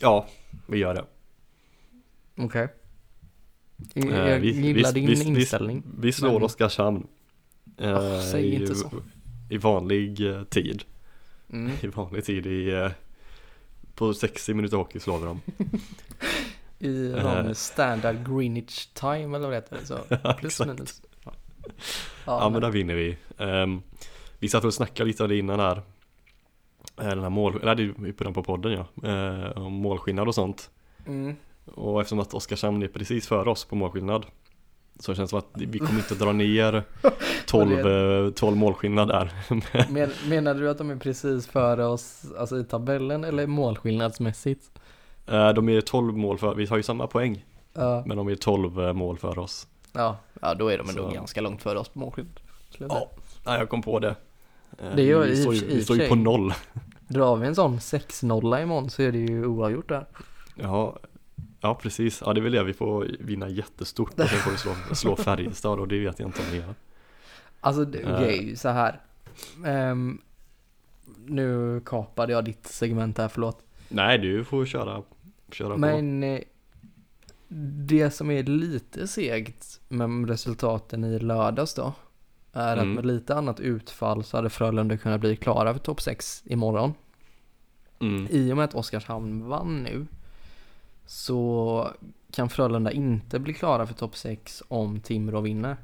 Ja, vi gör det. Okej Jag Eh, vi- gillar vi- din vi- vi- inställning Vi slår Men- Oskarshamn. eh, Åh, säg i- inte så. I vanlig tid. mm. I vanlig tid i på 60 minuter hockey slår vi dem. I Eh. någon standard Greenwich time eller vad det heter så Plus minus Ja, Ja, men där vinner vi. Ehm, vi satt och snackade lite om det innan här. Eh, Den här mål, eller det är på den på podden ja. Om målskillnad och sånt. mm. Och eftersom att Oskarshamn är precis före oss på målskillnad. Så känns det som att vi kommer inte dra ner 12, eh, 12 målskillnad där. Men, menar du att de är precis före oss, alltså i tabellen eller målskillnadsmässigt? Eh, De är 12 mål för, vi har ju samma poäng. Ja, Men de är 12 eh, mål för oss. ja, ja då är de ändå Så- ganska långt före oss på målskillnad. Ja, jag kom på det. Eh, Det gör vi står ju, vi står ju på noll. Drar vi en sån 6-0 imorgon så är det ju oavgjort där. Ja, ja precis. Ja det är väl det vi får vinna jättestort och sen får vi slå, slå Färjestad och det vet jag inte om vi gör. Alltså det Eh. okej, så här. Ehm, nu kapade jag ditt segment här, förlåt. Nej du får köra, köra på. Men eh, det som är lite segt med resultaten i lördags då är Mm. att med lite annat utfall så hade Frölunda kunnat bli klara för topp 6 imorgon. Mm. I och med att Oskarshamn vann nu så kan Frölunda inte bli klara för topp 6 om Timrå vinner.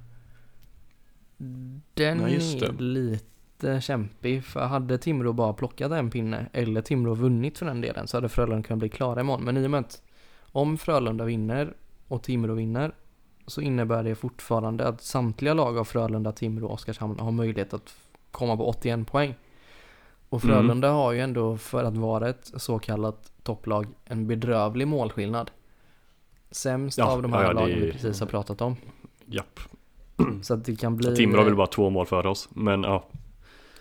Den Nej, är lite kämpig för hade Timrå bara plockat en pinne eller Timrå vunnit för den delen så hade Frölunda kunnat bli klara imorgon. Men i och med att om Frölunda vinner och Timrå vinner så innebär det fortfarande att samtliga lag av Frölunda, Timrå och Oskarshamn har möjlighet att komma på 81 poäng. Och Mm. Frölunda har ju ändå för att vara ett så kallat topplag en bedrövlig målskillnad. Sämst Ja, av de här ja, det lagen vi är- precis har pratat om. Japp. Så att det kan bli... Timrå har väl bara två mål för oss, men ja.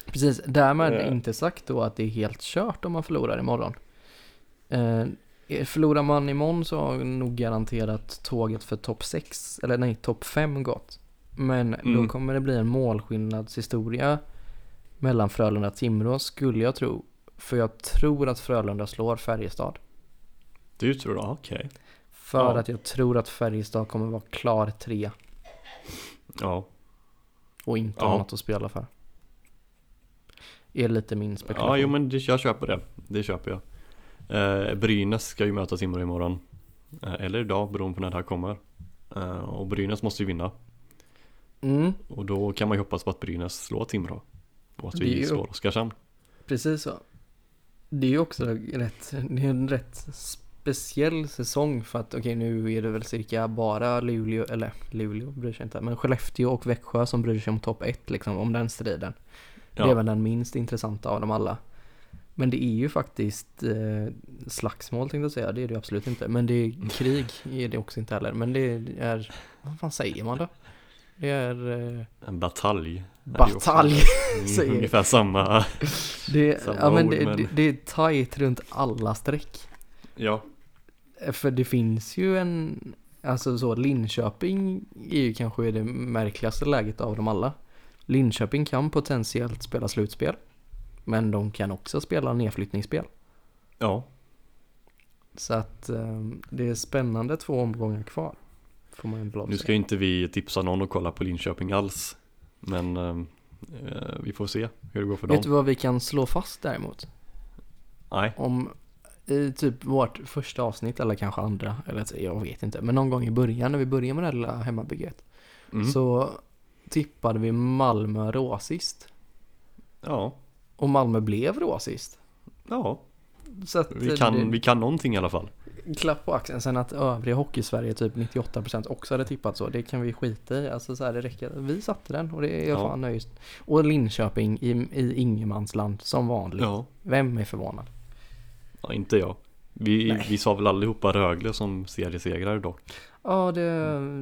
Precis, därmed Eh. inte sagt då att det är helt kört om man förlorar imorgon. Eh, förlorar man imorgon så har nog garanterat tåget för topp 6, eller nej, topp 5 gått. Men då Mm. kommer det bli en målskillnadshistoria mellan Frölunda och Timrå skulle jag tro. För jag tror att Frölunda slår Färjestad. Du tror det? Okej. För Ja. att jag tror att Färjestad kommer vara klar tre Ja. och inte Ja. ha något att spela för. Är lite min spekulation. Ja, jo men det, jag köper det. Det köper jag. Eh, Brynäs ska ju möta Timrå imorgon. Eh, eller idag, beroende på när det här kommer. Eh, och Brynäs måste ju vinna. Mm, Och då kan man ju hoppas på att Brynäs slår Timrå. Och att vi slår Oskarshamn. precis så. Det är ju också rätt, det är en rätt speciell säsong för att okej nu är det väl cirka bara Luleå, eller Luleå bryr sig inte, men Skellefteå och Växjö som bryr sig om topp 1 liksom, om den striden. Det är Ja, väl den minst intressanta av dem alla. Men det är ju faktiskt eh, slagsmål tänkte jag säga, det är det absolut inte. Men det är krig, är det också inte heller. Men det är, vad fan säger man då? Det är eh, en batalj. Batalj. Säger- Ungefär samma. Det, Samma ja, men ord, det, men- det, det är tajt runt alla streck. Ja, För det finns ju en, alltså så Linköping är ju kanske det märkligaste läget av dem alla. Linköping kan potentiellt spela slutspel. Men de kan också spela nedflyttningsspel. ja. Så att eh, det är spännande två omgångar kvar. Får man lov Nu ska ju inte vi tipsa någon att kolla på Linköping alls. Men eh, eh, vi får se hur det går för Vet dem. du vad vi kan slå fast däremot? Nej, Om i typ vårt första avsnitt eller kanske andra, eller jag vet inte, men någon gång i början när vi började med det här lilla hemmabygget. mm. Så tippade vi Malmö råsist. ja. Och Malmö blev råsist. Ja, Så att vi eh, kan, det, vi kan någonting i alla fall. Klapp på axeln. Sen att övriga hockeysverige typ 98% också hade tippat så. Det kan vi skita i. Alltså så här, det räcker. Vi satte den och det är jag Ja. fan nöjd. Och Linköping i, i ingenmansland som vanligt. Vem är förvånad? ja inte jag. Vi, Nej. vi sa väl allihopa Rögle som seriesegrare dock. Ja, det,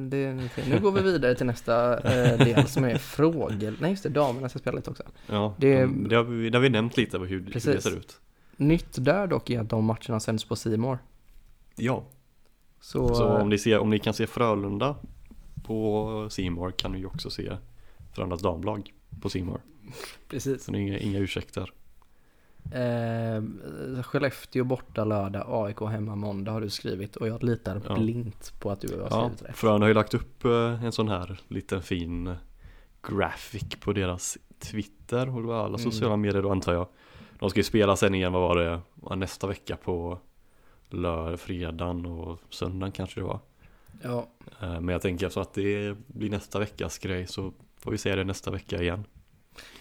det är okej. Nu går vi vidare till nästa eh, del som är frågor. Nej, just det. Damerna ska spela lite också. Ja, Det- det, har, vi, det har vi nämnt lite hur, hur det ser ut. Nytt där dock är att de matcherna sänds på Simor. Ja, Så, så om ni, ser, om ni kan se Frölunda på Simor kan ni också se Frölundas damlag på Simor. precis. Så det är inga, inga ursäkter. Eh, Skellefteå borta lördag, AIK hemma måndag har du skrivit och jag litar Ja. blint på att du har Ja, skrivit rätt. Frölunda har ju lagt upp eh, en sån här liten fin eh, graphic på deras Twitter och alla Mm. sociala medier då antar jag. De ska ju spela sen igen, vad var det, Ja, nästa vecka på lördag, fredagen och söndagen kanske det var. Ja, Eh, Men jag tänker så att det blir nästa veckas grej så får vi se det nästa vecka igen.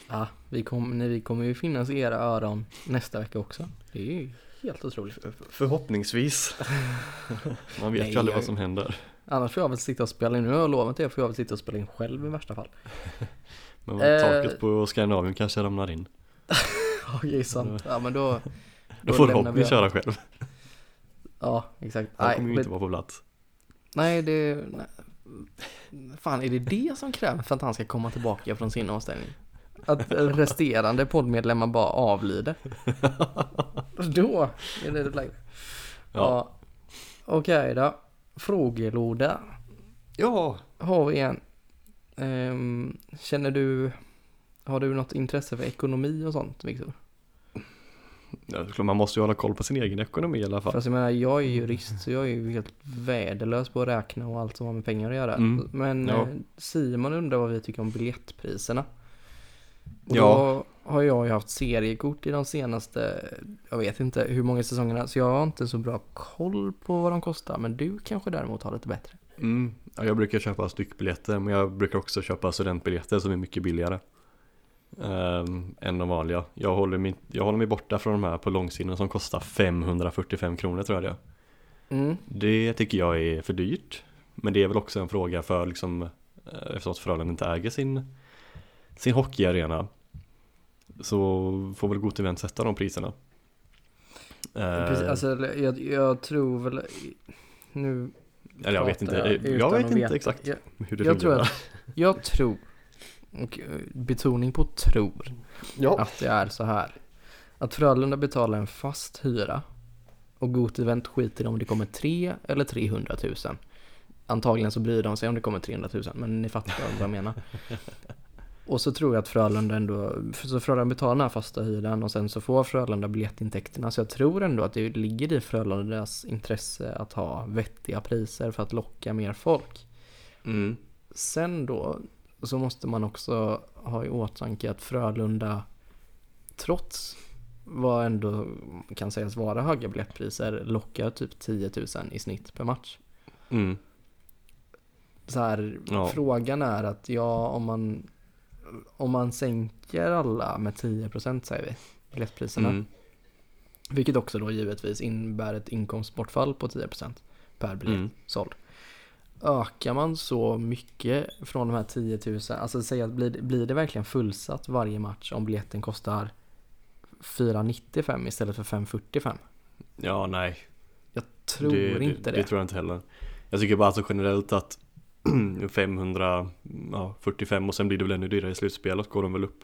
ah, vi, kom, nej, vi kommer ju finnas i era öron nästa vecka också. Det är ju helt otroligt. Förhoppningsvis. Man vet Nej, ju aldrig vad som händer. Annars får jag väl sitta och spela in, nu har jag lovat det, får jag väl sitta och spela in själv i värsta fall. Men Eh. taket på Skandinavien kanske ramlar in. Ja, det är sant. Ja, men då... Då får lämnar Robin vi- köra själv. Ja, exakt. Han Nej, kommer ju men- inte vara på plats. Nej, det... Nej. Fan, är det det som krävs för att han ska komma tillbaka från sin avstängning? Att resterande poddmedlemmar bara avlider? Då är det läge. Ja. Ja. Okej då. Frågelåda Ja. har vi en. Ehm, känner du... Har du något intresse för ekonomi och sånt, Viktor? Ja, man måste ju hålla koll på sin egen ekonomi i alla fall. Fast jag menar, jag är jurist så jag är ju helt värdelös på att räkna och allt som har med pengar att göra. Mm. Men Ja. eh, Simon undrar vad vi tycker om biljettpriserna. Och Ja. då har jag ju haft seriekort i de senaste, jag vet inte hur många säsongerna, så jag har inte så bra koll på vad de kostar. Men du kanske däremot har lite bättre. Mm. Ja, jag brukar köpa styckbiljetter men jag brukar också köpa studentbiljetter som är mycket billigare. Ehm, än de vanliga. Jag håller, mig, jag håller mig borta från de här på långsidan som kostar 545 kronor tror jag det är. Mm. Det tycker jag är för dyrt. Men det är väl också en fråga för liksom eh, eftersom att Frölunda inte äger sin, sin hockeyarena. Så får väl Got Event sätta de priserna. Precis, Eh, alltså jag, jag tror väl Nu eller jag vet inte, jag jag vet inte veta. exakt Jag, hur det jag tror fungerar. att Jag tror Och eh, betoning på tror. Ja. Att det är så här. Att Frölunda betalar en fast hyra Och Got Event skiter om det kommer 3 eller 300 000 Antagligen så bryr de sig om det kommer 300 000 Men ni fattar vad jag menar. Och så tror jag att Frölunda ändå Så Frölunda betalar den här fasta hyran och sen så får Frölunda biljettintäkterna. Så jag tror ändå att det ligger i Frölundas intresse att ha vettiga priser för att locka mer folk. Mm. Sen då så måste man också ha i åtanke att Frölunda trots vad ändå kan sägas vara höga biljettpriser lockar typ 10 000 i snitt per match. Mm. Så här, Ja. frågan är att ja, om man om man sänker alla med 10% säger vi, biljettpriserna. Mm. Vilket också då givetvis innebär ett inkomstbortfall på 10% per biljett Mm. såld. Ökar man så mycket från de här 10 000, alltså säg att blir, blir det verkligen fullsatt varje match om biljetten kostar 495 istället för 545? Ja, nej. Jag tror inte det. Det tror jag inte heller. Jag tycker bara alltså generellt att 545 och sen blir det väl ännu dyrare i slutspelet går de väl upp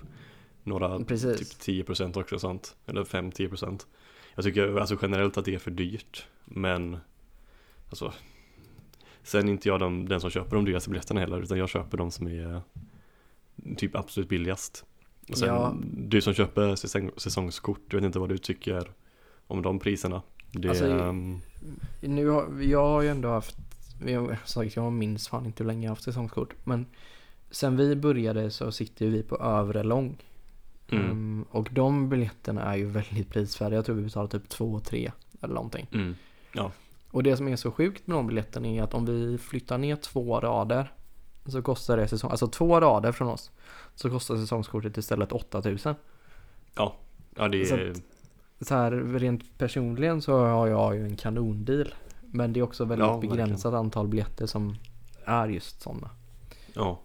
några Precis. typ 10% också sånt. Eller 5-10%. Jag tycker alltså generellt att det är för dyrt. Men alltså Sen är inte jag de, den som köper de dyraste biljetterna heller utan jag köper de som är typ absolut billigast. Och sen Ja. du som köper säsong, säsongskort, jag vet inte vad du tycker om de priserna. Det, Alltså, ehm, Nu har, jag har ju ändå haft, jag, sagt, jag minns fan inte hur länge jag har haft säsongskort. Men sen vi började så sitter vi på övre lång. mm, Mm, och de biljetterna är ju väldigt prisvärda. Jag tror vi betalar typ 2-3 eller någonting. mm, Och det som är så sjukt med de biljetterna är att om vi flyttar ner två rader så kostar det säsong, alltså två rader från oss så kostar säsongskortet istället 8000. ja det Så är, Så här rent personligen så har jag ju en kanondeal. Men det är också väldigt Ja, verkligen. begränsat antal biljetter som är just sådana. ja,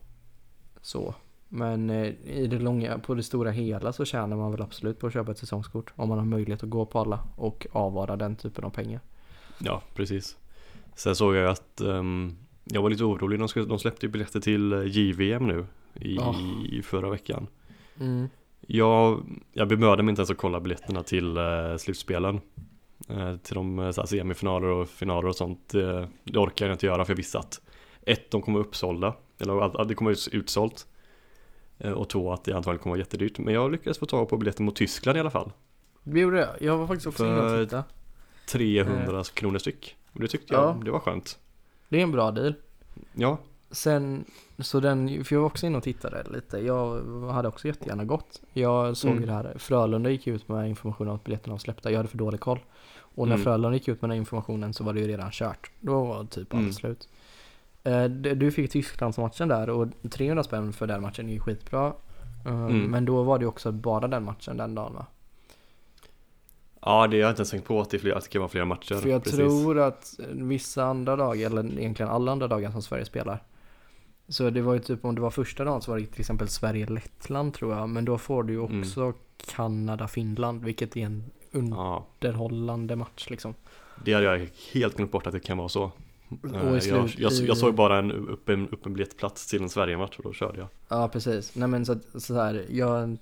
Så. Men eh, i det långa, på det stora hela så tjänar man väl absolut på att köpa ett säsongskort. Om man har möjlighet att gå på alla och avvara den typen av pengar. Ja precis. Sen såg jag att ehm, jag var lite orolig, de, skulle, de släppte ju biljetter till eh, JVM nu i, Ja. i förra veckan. Mm. Jag, jag bemödade mig inte ens att kolla biljetterna till eh, slutspelen. Eh, till de här, semifinaler och finaler och sånt. Eh, det orkar jag inte göra för jag visste att ett, de kommer uppsålda. Eller att, det kommer ut, utsålt. Och två, att det antagligen kommer vara jättedyrt. Men jag lyckades få tag på biljetter mot Tyskland i alla fall. Vi gjorde det. Jag var faktiskt också inne och tittade. 300 kronor styck. Och det tyckte Ja. jag, det var skönt. Det är en bra deal. Ja, Sen, så den, för jag var också inne och tittade lite. Jag hade också jättegärna gått. Jag såg Mm. det här. Frölunda gick ut med information om att biljetterna var släppta. Jag hade för dålig koll. Och när Mm. Frölunda gick ut med den informationen så var det ju redan kört. Då var typ allt Mm. slut. Eh, Du fick Tysklandsmatchen där och 300 spänn för den matchen är ju skitbra. Eh, Mm. Men då var det också bara den matchen den dagen va? Ja det har jag inte ens tänkt på att det, att kan vara flera matcher. För jag Precis. tror att vissa andra dagar, eller egentligen alla andra dagar som Sverige spelar. Så det var ju typ om det var första dagen så var det till exempel Sverige-Lettland tror jag. Men då får du ju Mm. också Kanada-Finland, vilket är en Ja, underhållande match liksom. det hade jag helt glömt bort att det kan vara så. Eh, jag, jag, jag såg bara en öppen, öppen biljettplats till en Sverige-match och då körde jag. Ja, precis. Nej men så, så här, jag,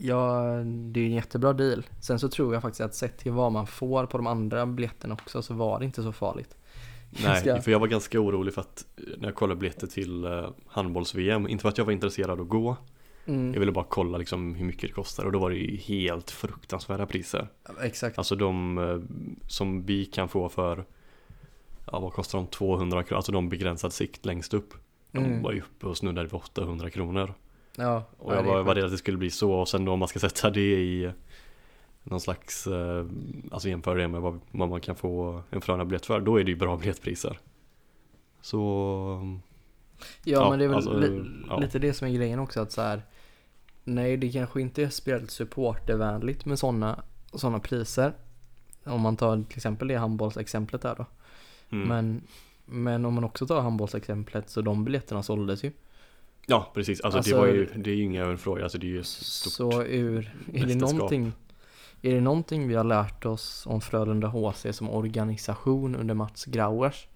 jag, det är en jättebra deal. Sen så tror jag faktiskt att sett till vad man får på de andra biljetterna också så var det inte så farligt. Nej, för jag var ganska orolig för att när jag kollade biljetter till eh, handbolls-VM, inte för att jag var intresserad att gå, Mm. jag ville bara kolla liksom hur mycket det kostar och då var det ju helt fruktansvärda priser. Exakt. Alltså de eh, som vi kan få för, ja vad kostar de, 200 kronor, alltså de begränsad sikt längst upp. De Mm. var ju uppe och snuddade vid 800 kronor. Ja, Och ja, jag var, rädd att det skulle bli så och sen då om man ska sätta det i någon slags, eh, alltså jämföra det med vad, vad man kan få en Frölunda-biljett för, då är det ju bra biljettpriser. Så, Ja, Ja, men det är väl alltså, li- ja. lite det som är grejen också att så här. Nej, det kanske inte är speciellt supportervänligt med sådana såna priser. Om man tar till exempel det handbollsexemplet där då. mm, Men, men om man också tar handbollsexemplet så de biljetterna såldes ju. Ja, precis. Alltså, Alltså, det var ju, det är ju inga fråga. Alltså det är ju stort. Så ur, är det någonting Är det någonting vi har lärt oss om Frölunda HC som organisation under Mats Grauers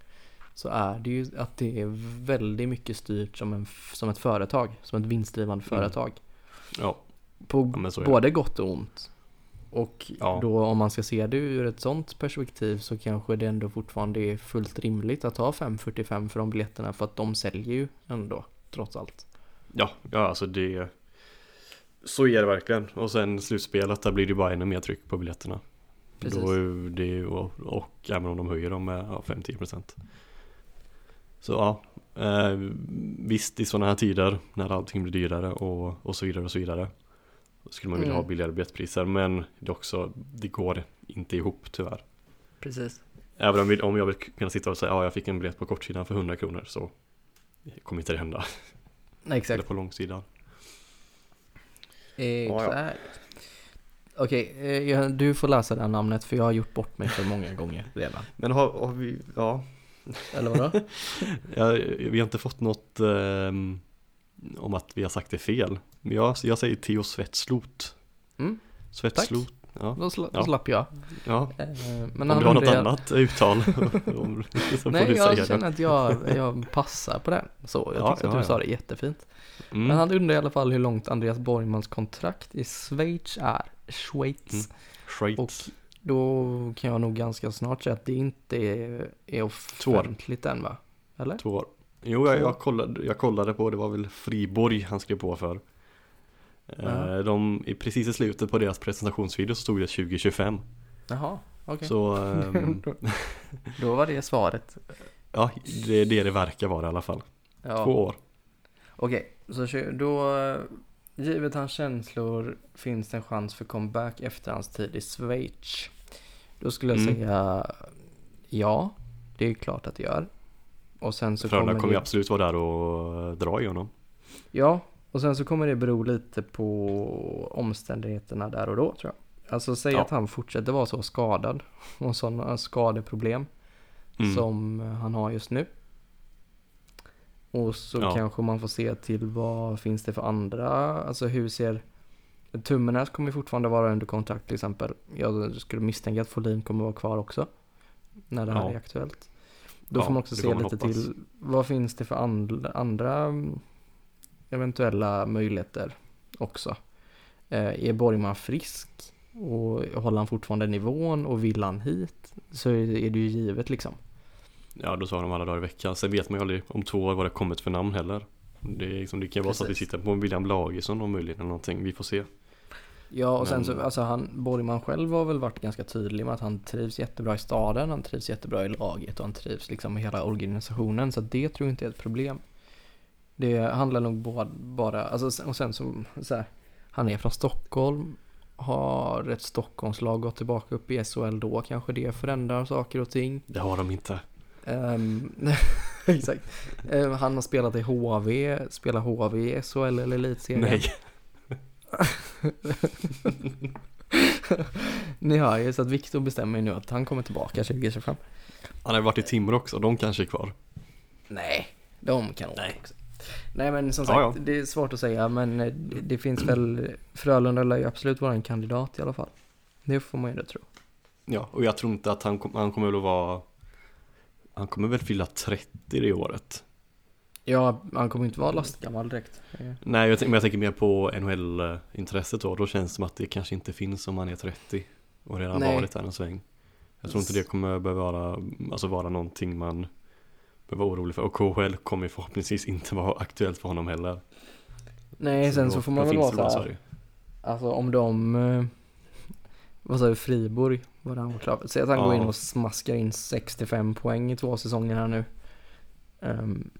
Så är det ju att det är väldigt mycket styrt som, en, som ett företag, som ett vinstdrivande Mm. företag Ja, På Ja, både gott och ont Och Ja. då om man ska se det ur ett sånt perspektiv så kanske det ändå fortfarande är fullt rimligt att ha 545 för de biljetterna för att de säljer ju ändå trots allt ja, ja alltså det Så är det verkligen. Och sen slutspelet, där blir det bara ännu mer tryck på biljetterna. Precis. Då är det och, och även om de höjer dem med ja, 5-10% Så ja, eh, visst i sådana här tider när allting blir dyrare och, och så vidare och så vidare Då skulle man vilja Mm. ha billigare biljettpriser men det också, det går inte ihop tyvärr Precis Även om, om jag vill kunna sitta och säga ja jag fick en biljett på kortsidan för 100 kronor så kommer inte det hända. Nej, exakt Eller på långsidan. Exakt. Okej, eh, ja, du får läsa det här namnet för jag har gjort bort mig för många gånger redan. Men har, har vi, ja, Eller vadå? ja, vi har inte fått något ehm, om att vi har sagt det fel. Men jag, jag säger Theo Svetslot. Mm, Svetslot. Ja, Då, sla, Ja. slapp jag. ja. Eh, Men Om du har något undrar- annat uttal om- Nej, du jag säga känner det. att jag, jag passar på den. Så, jag Ja, tyckte att ja, du ja. sa det jättefint. Mm. Men han undrar i alla fall hur långt Andreas Borgmans kontrakt i Schweiz är. Schweiz. Mm. Schweiz. Och då kan jag nog ganska snart säga att det inte är, är offentligt än va? Eller? Två år. Jo, jag, jag, kollade, jag kollade på, det var väl Friborg han skrev på för. Eh, De, precis i slutet på deras presentationsvideo så stod det 2025. Jaha, okej. Så ehm, då, då var det svaret. ja, det är det det verkar vara i alla fall. Ja. Två år. Okej, så kö- då, givet hans känslor, finns det en chans för comeback efter hans tid i Schweiz? Då skulle jag Mm. säga ja, det är klart att det gör. Och sen så Frölunda kommer kommer ju absolut vara där och dra i honom. ja, och sen så kommer det bero lite på omständigheterna där och då tror jag. Alltså säg Ja. att han fortsätter vara så skadad och sådana skadeproblem Mm. som han har just nu. Och så Ja. kanske man får se till vad finns det för andra, alltså hur ser Tummenäs kommer fortfarande vara under kontrakt till exempel. Jag skulle misstänka att Folin kommer vara kvar också. När det här Ja. är aktuellt. Då får man också se lite hoppas. till vad finns det för andra, andra mm, eventuella möjligheter också. Eh, är Borgman frisk och håller han fortfarande nivån och vill han hit så är det ju givet liksom. Ja, då sa de alla dagar i veckan. Sen vet man ju aldrig om två år vad det kommit för namn heller. Det, liksom, det kan ju vara så att vi sitter på en William Lagesson om möjligt eller någonting. Vi får se. Ja och sen Men- så, alltså han, Borgman själv har väl varit ganska tydlig med att han trivs jättebra i staden, han trivs jättebra i laget och han trivs liksom med hela organisationen så det tror jag inte är ett problem. Det handlar nog bara, bara alltså och sen så, så här, han är från Stockholm, har ett Stockholmslag gått tillbaka upp i SHL då kanske det förändrar saker och ting. Det har de inte. Ehm, exakt. Ehm, han har spelat i HV, spelar HV i SHL eller Elitserien. Nej. Ni hör ju så att Viktor bestämmer ju nu att han kommer tillbaka 2025. Han har varit i Timrå också. De kanske är kvar. Nej, de kan åka Nej. också. Nej men som sagt, Ja, ja. det är svårt att säga men eh, det, det finns väl, Frölunda lär ju absolut vara en kandidat i alla fall. Det får man ju ändå tro. Ja, och jag tror inte att han, han kommer väl att vara Han kommer väl fylla 30 det året Ja, han kommer inte vara lastgammal direkt. Eh, Nej, jag, men jag tänker mer på NHL-intresset då Då känns det som att det kanske inte finns om man är 30 Och redan Nej. varit där en sväng Jag tror inte det kommer behöva vara Alltså vara någonting man Behöver vara orolig för Och KHL kommer ju förhoppningsvis inte vara aktuellt för honom heller Nej, sen då- så får man väl vara det så bara här. Sverige. Alltså om de, eh, vad sa du, Friborg var det han var klar för. Säg att han Ja. går in och smaskar in 65 poäng i två säsonger här nu. Ehm,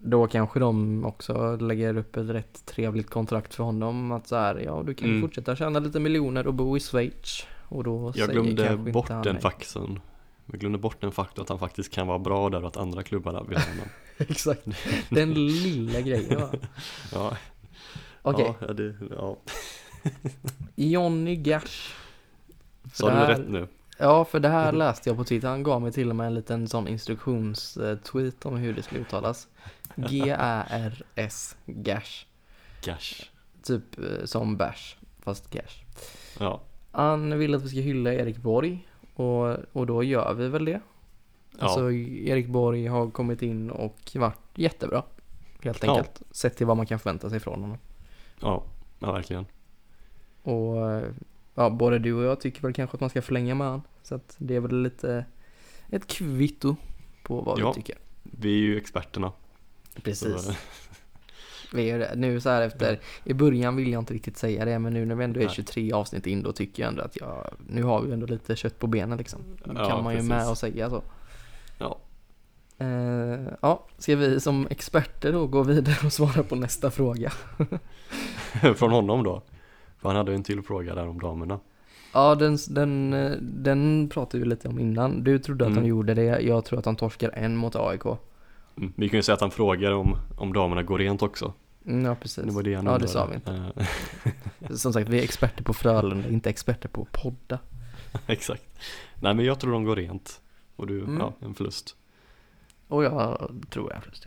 då kanske de också lägger upp ett rätt trevligt kontrakt för honom. Att så här, ja du kan ju Mm. fortsätta tjäna lite miljoner och bo i Schweiz. Och då Jag glömde bort den nej. Jag glömde bort den faktorn att han faktiskt kan vara bra där och att andra klubbarna vill ha honom Exakt, den lilla grejen va? Ja, Okej, ja, det, ja. Johnny Gash. Sa du här- rätt nu? Ja, för det här läste jag på Twitter. Han gav mig till och med en liten sån instruktionstweet om hur det skulle uttalas. G-A-R-S, gash. Gash. Typ eh, som bash, fast gash. Ja. Han vill att vi ska hylla Erik Borg och, och då gör vi väl det. Ja. Alltså Erik Borg har kommit in och varit jättebra. Helt Ja. enkelt. Sett till vad man kan förvänta sig från honom. Ja, ja verkligen. Och ja, både du och jag tycker väl kanske att man ska förlänga med han. Så att det är väl lite ett kvitto på vad Ja. vi tycker. Vi är ju experterna. Precis. Så, Vi är det. Nu så här efter, i början vill jag inte riktigt säga det, men nu när vi ändå är Nej. 23 avsnitt in då tycker jag ändå att jag, nu har vi ändå lite kött på benen liksom. Då Ja, kan man ju precis. med och säga så. Ja. Eh, ja, ska vi som experter då gå vidare och svara på nästa fråga? Från honom då. För han hade ju en till fråga där om damerna. Ja, den, den, den pratade vi lite om innan. Du trodde att Mm. de gjorde det, jag tror att de torskar en mot AIK. Mm. Vi kan ju säga att han frågar om, om damerna går rent också. Mm, ja, precis. Det var det han ja, det sa vi inte. Eh, Som sagt, vi är experter på Frölunda, inte experter på podda. Exakt. Nej men jag tror de går rent. Och du, Mm. ja, en förlust. Och jag tror jag först.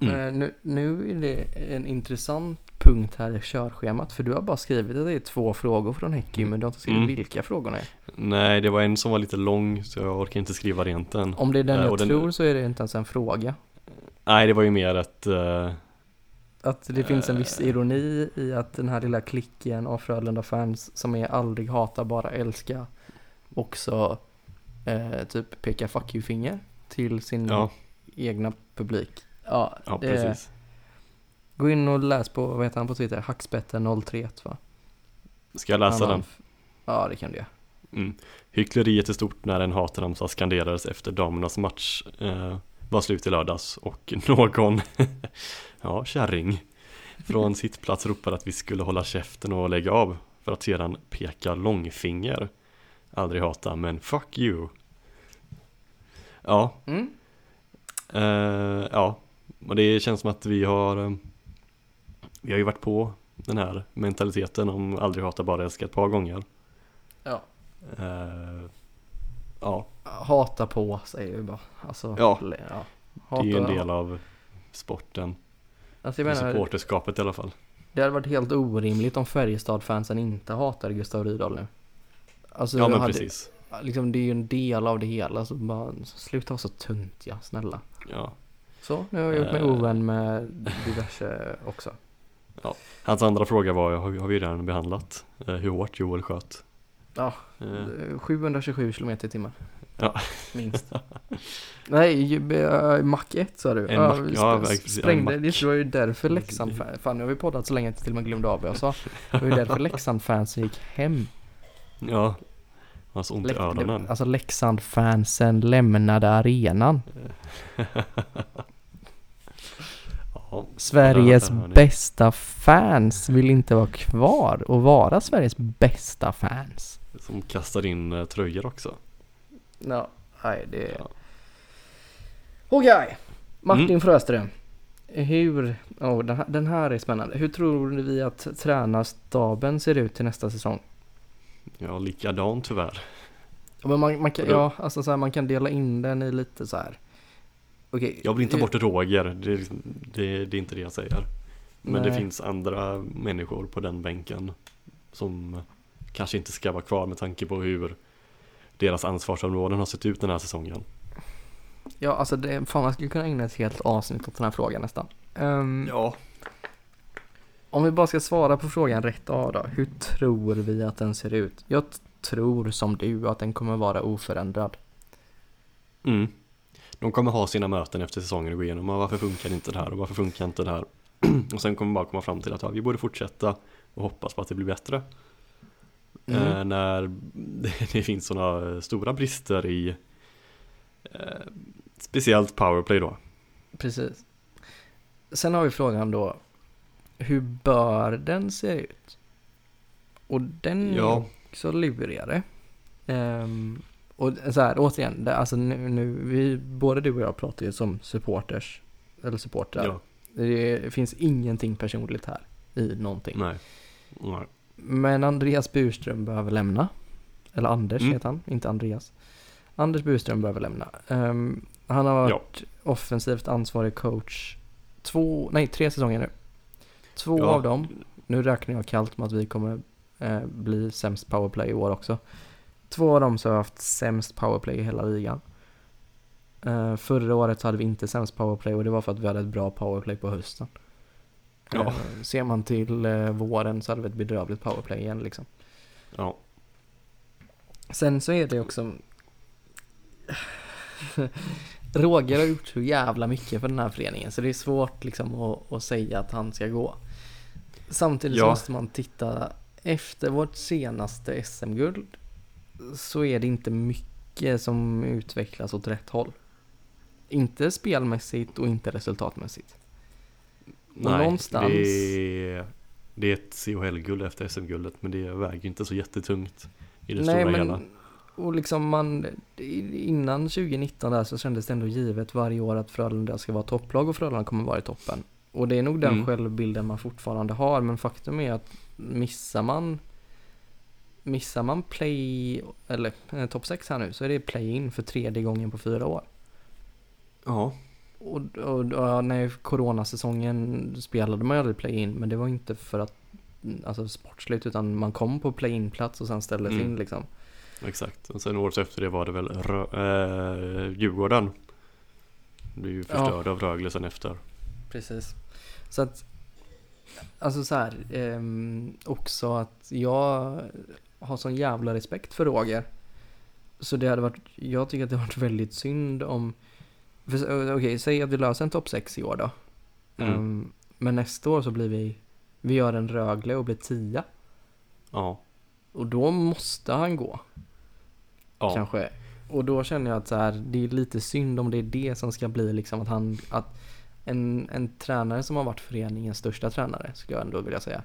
Mm. Eh, nu, nu är det en intressant punkt här i körschemat, för du har bara skrivit att det är två frågor från Häcky, men du har inte skrivit Mm. vilka frågorna är. Nej, det var en som var lite lång så jag orkar inte skriva rent den. Om det är den Eh, jag och den- tror så är det inte ens en fråga. Nej, det var ju mer eh, Att det finns en viss Eh. ironi i att den här lilla klicken av Frölunda-fans som är aldrig hata, bara älska också eh, typ pekar fuck you-finger till sin ja, egna publik. Ja, ja, det, precis. gå in och läs på, vad heter han på Twitter? Hackspetten031 va? Ska jag läsa den? Ja, det kan du göra. Mm. Hyckleriet är stort när en hatramsa skanderades efter damernas match eh, var slut i lördags och någon, ja kärring, från sitt plats ropade att vi skulle hålla käften och lägga av för att sedan peka långfinger. Aldrig hata, men fuck you. Ja, Mm. eh, ja, och det känns som att vi har, eh, vi har ju varit på den här mentaliteten om aldrig hata, bara älska ett par gånger. Ja. Eh, ja, Hata på säger vi bara. Alltså, Ja. ja. det är ju en del av sporten. Alltså jag menar, Supporterskapet i alla fall. det hade varit helt orimligt om Färjestad-fansen inte hatade Gustav Rydahl nu. Alltså, Ja men hade, precis. Liksom, det är ju en del av det hela, så bara sluta vara så tunt ja, snälla. Ja. Så, nu har jag gjort mig Eh. ovän med diverse också. Hans andra fråga var, har, vi- har vi redan behandlat, eh, hur hårt Joel sköt. Ja. Eh, Eh, 727 km i timmen. Ja. Minst. Nej, eh, Mack 1 sa du. En ja, Mac- ja, ja, sprängde, en det var ju därför Leksand, fan nu har vi poddat så länge att jag till och med glömde av vad jag sa. Det var ju därför Leksand-fansen gick hem. ja. Han så ont i Lek- öronen. Alltså Leksand-fansen lämnade arenan. Ja. Sveriges Där bästa fans vill inte vara kvar och vara Sveriges bästa fans. Som kastar in eh, tröjor också. Ja, nej det... Ja. Okej, Martin Mm. Fröström. Hur, oh, den, här, den här är spännande. Hur tror vi att tränarstaben ser ut till nästa säsong? Ja, likadant tyvärr. Ja, Men man, man, kan, ja, alltså så här, man kan dela in den i lite så här. Okej. Jag vill inte hur- bort Roger, det, är liksom- det, det är inte det jag säger. Men det Nej. finns andra människor på den bänken som kanske inte ska vara kvar med tanke på hur deras ansvarsområden har sett ut den här säsongen. Ja, alltså det, fan man skulle kunna ägna ett helt avsnitt åt den här frågan nästan. Ehm, Ja. Om vi bara ska svara på frågan rätt av då. Hur tror vi att den ser ut? Jag tror som du att den kommer vara oförändrad. Mm. De kommer ha sina möten efter säsongen och gå igenom "Ja, varför funkar inte det här och varför funkar inte det här. och sen kommer man bara komma fram till att ja, vi borde fortsätta och hoppas på att det blir bättre. Mm. Eh, när det, finns sådana stora brister i eh, speciellt powerplay då. Precis. Sen har vi frågan då. Hur bör den se ut? Och den är Ja. också lurigare. Ehm, och så här, återigen, det, alltså nu, nu, vi, både du och jag pratar ju som supporters, eller supportrar. Ja. Det finns ingenting personligt här i någonting. Nej. Nej. Men Andreas Burström behöver lämna. Eller Anders Mm. heter han, inte Andreas. Anders Burström behöver lämna. Ehm, han har varit offensivt ansvarig coach två, nej tre säsonger nu. Två Ja. av dem, nu räknar jag kallt med att vi kommer eh, bli sämst powerplay i år också. Två av dem så har jag haft sämst powerplay i hela ligan. Eh, förra året så hade vi inte sämst powerplay och det var för att vi hade ett bra powerplay på hösten. Ja. Eh, ser man till eh, våren så hade vi ett bedrövligt powerplay igen liksom. Ja. Sen så är det också Roger har gjort så jävla mycket för den här föreningen så det är svårt liksom att, att säga att han ska gå. Samtidigt Ja. måste man titta efter vårt senaste SM-guld så är det inte mycket som utvecklas åt rätt håll. Inte spelmässigt och inte resultatmässigt. Nej, någonstans- det, är, det är ett CHL-guld efter SM-guldet men det väger inte så jättetungt i det Nej stora men, hela. och liksom man, innan 2019 där så kändes det ändå givet varje år att Frölunda ska vara topplag och Frölunda kommer vara i toppen. Och det är nog den Mm. självbilden man fortfarande har, men faktum är att missar man Missar man play, eller eh, topp 6 här nu, så är det play-in för tredje gången på fyra år. Ja, Och, och, och ja, när coronasäsongen spelade man ju aldrig play-in, men det var inte för att Alltså sportsligt, utan man kom på play-in-plats och sen ställdes Mm. in liksom. exakt. Och sen året efter det var det väl Rö äh, Djurgården. Blev ju förstörd av Rögle sen efter. Precis. Så att, alltså så här, ehm, också att jag har sån jävla respekt för Roger. Så det hade varit, jag tycker att det hade varit väldigt synd om, för, okej, säg att vi löser en topp 6 i år då. Mm. Ehm, men nästa år så blir vi, vi gör en Rögle och blir 10. Ja. Och då måste han gå, Ja. kanske. Och då känner jag att så här, det är lite synd om det är det som ska bli liksom att han, att en, en tränare som har varit föreningens största tränare, skulle jag ändå vilja säga,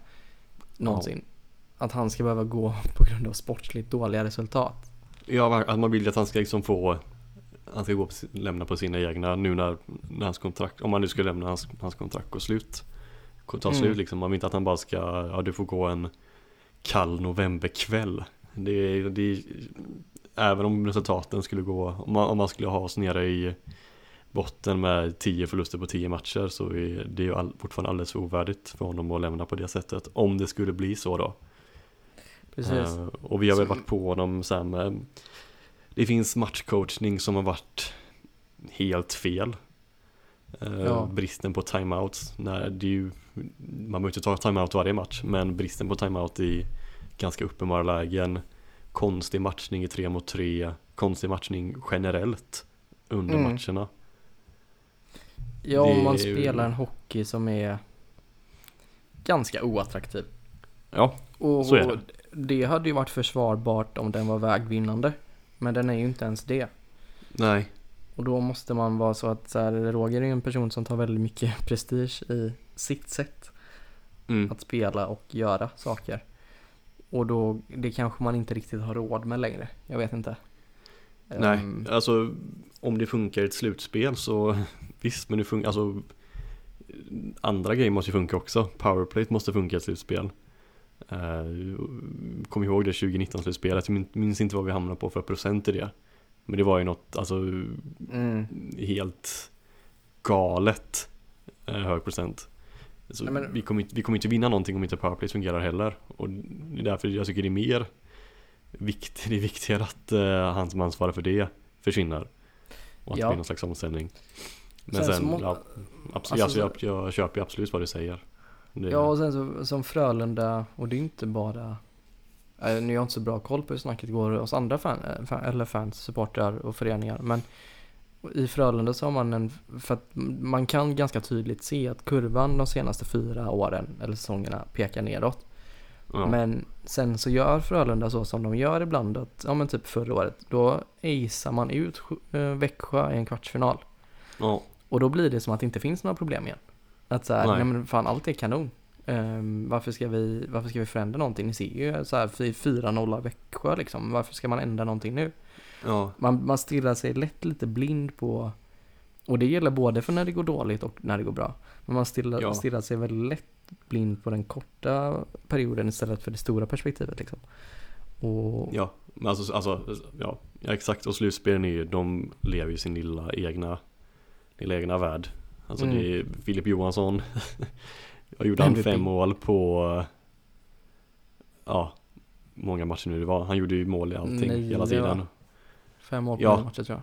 någonsin. Att han ska behöva gå på grund av sportsligt dåliga resultat. Ja, att man vill att han ska liksom få Han ska gå på, lämna på sina egna nu när, när hans kontrakt Om han nu ska lämna hans, hans kontrakt går slut Ta Mm. slut liksom, man vill inte att han bara ska Ja du får gå en Kall novemberkväll Det är, det Även om resultaten skulle gå Om man, om man skulle ha oss nere i Botten med 10 förluster på 10 matcher så är det ju all, fortfarande alldeles för ovärdigt för honom att lämna på det sättet Om det skulle bli så då Precis. Eh, och vi har väl varit på honom här med Det finns matchcoachning som har varit helt fel Eh, Ja. Bristen på timeouts när det ju Man behöver inte ta timeout varje match men bristen på timeout i Ganska uppenbara lägen Konstig matchning i tre mot tre Konstig matchning generellt Under Mm. matcherna ja, om man ju- spelar en hockey som är ganska oattraktiv. Ja, Och, Så är det. det hade ju varit försvarbart om den var vägvinnande. Men den är ju inte ens det. nej Och då måste man vara så att så här, Roger är ju en person som tar väldigt mycket prestige i sitt sätt mm. att spela och göra saker. Och då, det kanske man inte riktigt har råd med längre. Jag vet inte. Nej, Ehm, alltså om det funkar i ett slutspel så visst, men det funkar, alltså andra grejer måste ju funka också. Powerplay måste funka i ett slutspel. Uh, kom ihåg det 2019-slutspelet, jag min- minns inte vad vi hamnade på för procent i det. Men det var ju något, alltså mm, helt galet eh, hög procent. Så Nej, men- vi, kommer inte, vi kommer inte vinna någonting om inte powerplay fungerar heller. Och det är därför jag tycker det är mer vikt, det är viktigare att uh, han som ansvarar för det försvinner. Och att Ja. det blir någon slags omställning. Men Sen sen, må- ja, absolut, Alltså, så- jag, jag köper ju absolut vad du säger. Det, Ja, och sen så som Frölunda, och det är inte bara eh, Nu har jag inte så bra koll på hur snacket går hos andra fan, eh, fan, eller fans, supportrar och föreningar. Men i Frölunda så har man en, för att man kan ganska tydligt se att kurvan de senaste fyra åren, eller säsongerna, pekar neråt. ja, Men sen så gör Frölunda så som de gör ibland, att, ja men typ förra året, då acear man ut eh, Växjö i en kvartsfinal. ja, Och då blir det som att det inte finns några problem igen. Att så här, nej. Nej. men fan allt är kanon. Ehm, varför, ska vi, varför ska vi förändra någonting? Ni ser ju så här 4-0 av Växjö liksom. Varför ska man ändra någonting nu? ja, Man, man stirrar sig lätt lite blind på, och det gäller både för när det går dåligt och när det går bra. Men man stirrar, Ja. stirrar sig väldigt lätt blind på den korta perioden istället för det stora perspektivet liksom. Och Ja, men alltså, alltså ja, exakt. Och slutspelen är ju, de lever ju sin lilla egna, lilla egna värld. Alltså Mm. det är Filip Johansson. Jag gjorde han fem mål på, ja, många matcher nu det var. Han gjorde ju mål i allting Nio, hela tiden. fem år på Ja. ja. matcher tror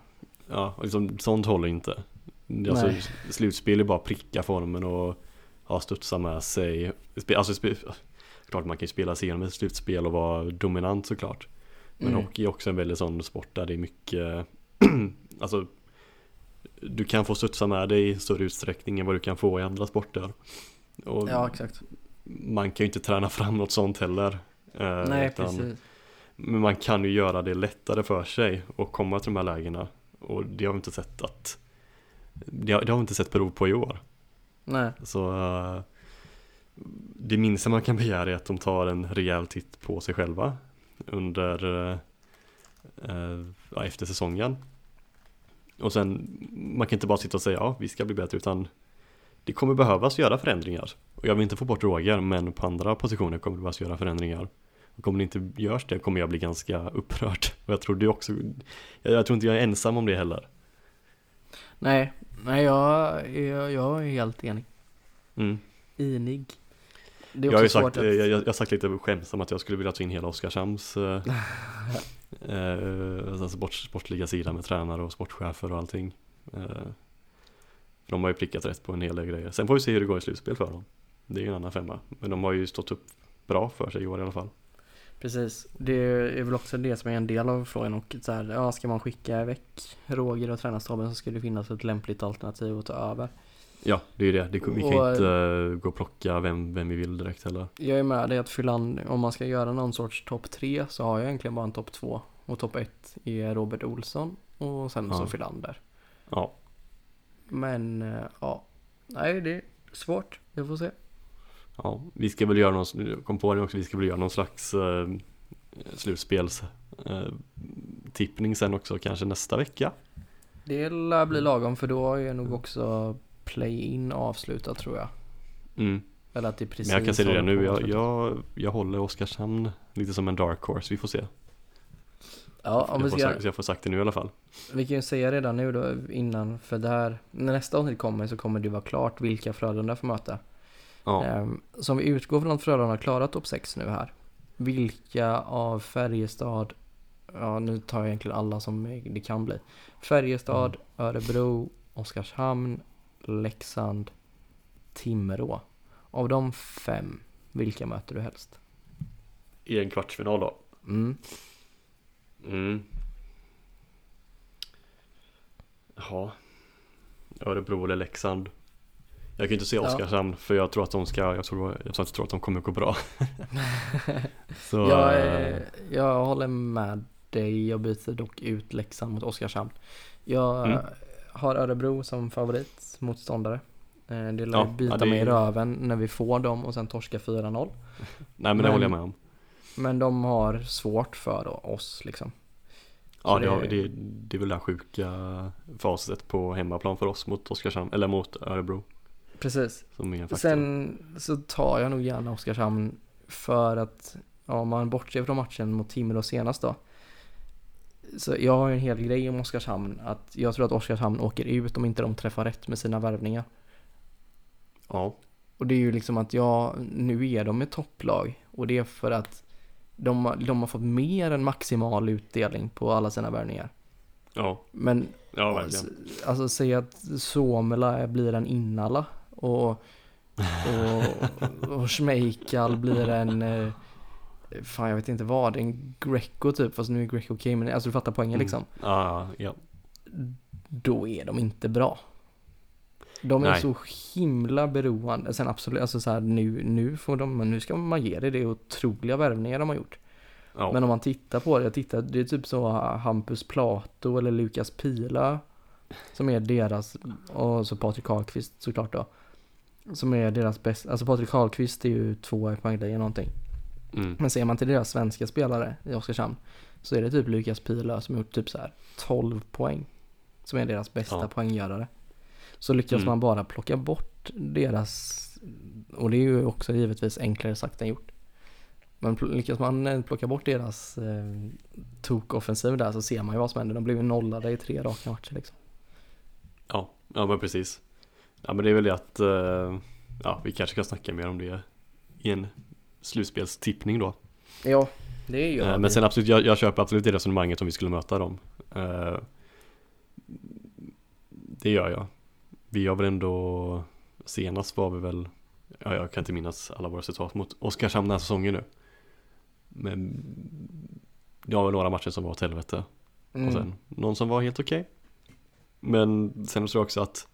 jag. Ja, och liksom, sånt håller inte. Alltså, Nej. slutspel är bara pricka formen och ha studsa med sig. Alltså, klart man kan ju spela sig igenom ett slutspel och vara dominant såklart. Men Mm. hockey är också en väldigt sån sport där det är mycket Alltså Du kan få studsa med dig i större utsträckning än vad du kan få i andra sporter. Och Ja, exakt. man kan ju inte träna fram något sånt heller. eh, Nej, utan- precis. Men man kan ju göra det lättare för sig och komma till de här lägena. Och det har vi inte sett att Det har, det har vi inte sett prov på i år. Nej, Så eh, Det minsta man kan begära är att de tar en rejäl titt på sig själva Under eh, ja, Efter säsongen Och sen Man kan inte bara sitta och säga ja vi ska bli bättre utan Det kommer behövas göra förändringar Och jag vill inte få bort Roger men på andra positioner kommer det behövas göra förändringar Och om det inte görs det kommer jag bli ganska upprörd Och jag tror det också Jag, jag tror inte jag är ensam om det heller nej, nej jag, jag, jag är helt enig. mm. Enig. Det är Jag har ju sagt, jag, att... jag, jag har sagt lite skämtsamt att jag skulle vilja ta in hela Oskarshamns eh, alltså sport, sportliga sidan med tränare och sportchefer och allting. Eh, för de har ju prickat rätt på en hel del grejer. Sen får vi se hur det går i slutspel för dem. Det är ju en annan femma. Men de har ju stått upp bra för sig i år i alla fall. Precis, det är väl också det som är en del av frågan och så här, ja ska man skicka väck Roger och tränarstaben så ska det finnas ett lämpligt alternativ att ta över. Ja, det är det. det vi kan Och- inte eh, gå och plocka vem, vem vi vill direkt heller. Jag är med dig att Fyland, om man ska göra någon sorts topp tre så har jag egentligen bara en topp två. Och topp ett är Robert Olsson och sen så Ja. Fylander. Ja, Men eh, ja, nej det är svårt. Vi får se. ja. Vi ska väl göra någon, jag kom på det också, vi ska väl göra någon slags eh, slutspels eh, sen också kanske nästa vecka. Det lär bli lagom för då är nog också play-in avslutat tror jag. Mm. Eller att det är precis Men jag kan säga det håller nu, jag, jag, jag håller Oskarshamn lite som en dark horse, vi får se. Ja, om vi jag, får ska, sagt, jag får sagt det nu i alla fall. vi kan ju säga redan nu då innan, för där, när nästa avsnitt kommer så kommer det vara klart vilka Frölunda får möta. Ja, Ehm, Så om vi utgår från att Frölunda har klarat topp 6 nu här. Vilka av Färjestad, ja nu tar jag egentligen alla som det kan bli. Färjestad, Örebro, Oskarshamn, Leksand, Timrå. Av de fem, vilka möter du helst? i en kvartsfinal då. Mm. Mm. Ja, Örebro eller Leksand. Jag kan ju inte se Ja. Oskarshamn för jag tror att de ska, jag tror, jag tror, jag tror att de kommer gå bra. Så, Jag, eh, eh, jag håller med dig, jag byter dock ut Leksand mot Oskarshamn. Jag Mm. Har Örebro som favorit motståndare. Eh, Det lär Ja, bita ja, det- mig i röven när vi får dem och sen torska 4-0. nej men det men- håller jag med om. Men de har svårt för oss liksom. Ja, det, det- har, det, det är väl det här sjuka faset på hemmaplan för oss mot Oskarshamn, eller mot Örebro. Precis. Är. Sen så tar jag nog gärna Oskarshamn för att ja, om man bortser från matchen mot Timrå senast då. Så jag har en hel grej om Oskarshamn att jag tror att Oskarshamn åker ut om inte de träffar rätt med sina värvningar. Ja, Och det är ju liksom att ja, nu är de ett topplag och det är för att de, har- de har fått mer än maximal utdelning på alla sina värvningar. ja, Men ja verkligen. Alltså, alltså säg att Suomela blir en Innala och, och, och Schmeichel blir en, eh, fan jag vet inte vad, en Greco typ, fast nu är Greco okej, men alltså du fattar poängen Mm. liksom. Ja, ja. Då är de inte bra. De är Nej. så himla beroende, sen absolut, alltså så här, nu, nu får de, men nu ska man ge det, det är otroliga värvningar de har gjort. ja. Men om man tittar på det, jag tittar, det är typ så Hampus Plato eller Lukas Pila som är deras, och så Patrik Karlqvist såklart då. Som är deras bästa, alltså Patrik Karlqvist är ju tvåa i poängligan någonting. Mm. Men ser man till deras svenska spelare i Oskarshamn så är det typ Lukas Pila som gjort typ så här 12 poäng. Som är deras bästa Ja. poänggörare. Så lyckas Mm. man bara plocka bort deras, och det är ju också givetvis enklare sagt än gjort. Men lyckas man eh, plocka bort deras eh, tok-offensiv där så ser man ju vad som händer. De blev ju nollade i tre raka matcher liksom. Ja, ja men precis. Ja men det är väl det att, eh, ja vi kanske ska snacka mer om det i en slutspelstippning då. Ja, det gör Eh, vi. Men sen absolut, jag, jag köper absolut det resonemanget om vi skulle möta dem. Eh, Det gör jag. Vi har väl ändå, senast var vi väl, ja jag kan inte minnas alla våra resultat mot Oskarshamn den här säsongen nu. Men det var väl några matcher som var åt helvete. Mm. Och sen någon som var helt okej. Men sen tror jag också att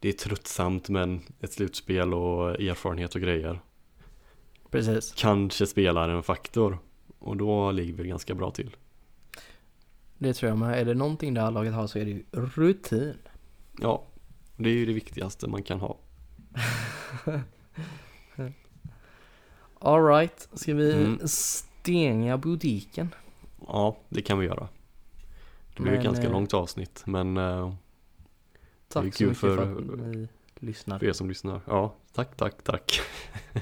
det är tröttsamt men ett slutspel och erfarenhet och grejer Precis. kanske spelar en faktor. Och då ligger vi ganska bra till. Det tror jag med. Är det någonting det här laget har så är det ju rutin. Ja, det är ju det viktigaste man kan ha. Alright, ska vi Mm. stänga butiken? Ja, det kan vi göra. Det blir ju ett Men, ganska eh, långt avsnitt men eh, Det är Tack så kul mycket för- för, att ni lyssnar. för er som lyssnar, ja tack, tack, tack.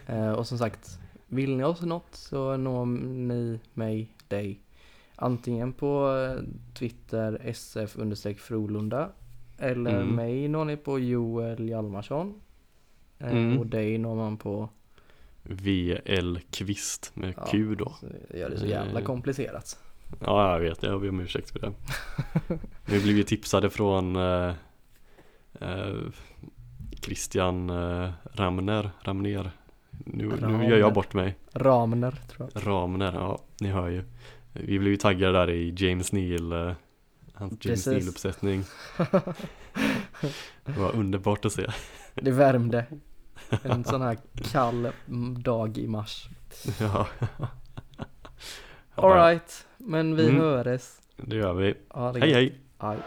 Eh, och som sagt, vill ni oss något så når ni mig, dig. Antingen på eh, Twitter sf frolunda eller Mm. mig når ni på Joel Hjalmarsson. Eh, Mm. Och dig når man på, VL Kvist med Ja. Q då. så det gör det så jävla Eh. komplicerat. Ja, jag vet, jag ber om ursäkt för det. Vi blev ju tipsade från eh, eh, Christian eh, Ramner, Ramner. Nu, nu gör jag bort mig. Ramner tror jag. Ramner, ja ni hör ju. Vi blev ju taggade där i James Neal, eh, hans James Precis. Neal uppsättning. Det var underbart att se. Det värmde. En sån här kall dag i mars. Ja. Alright, men vi Mm. höres. Det gör vi. Ja, det Hej gött. hej! Hej.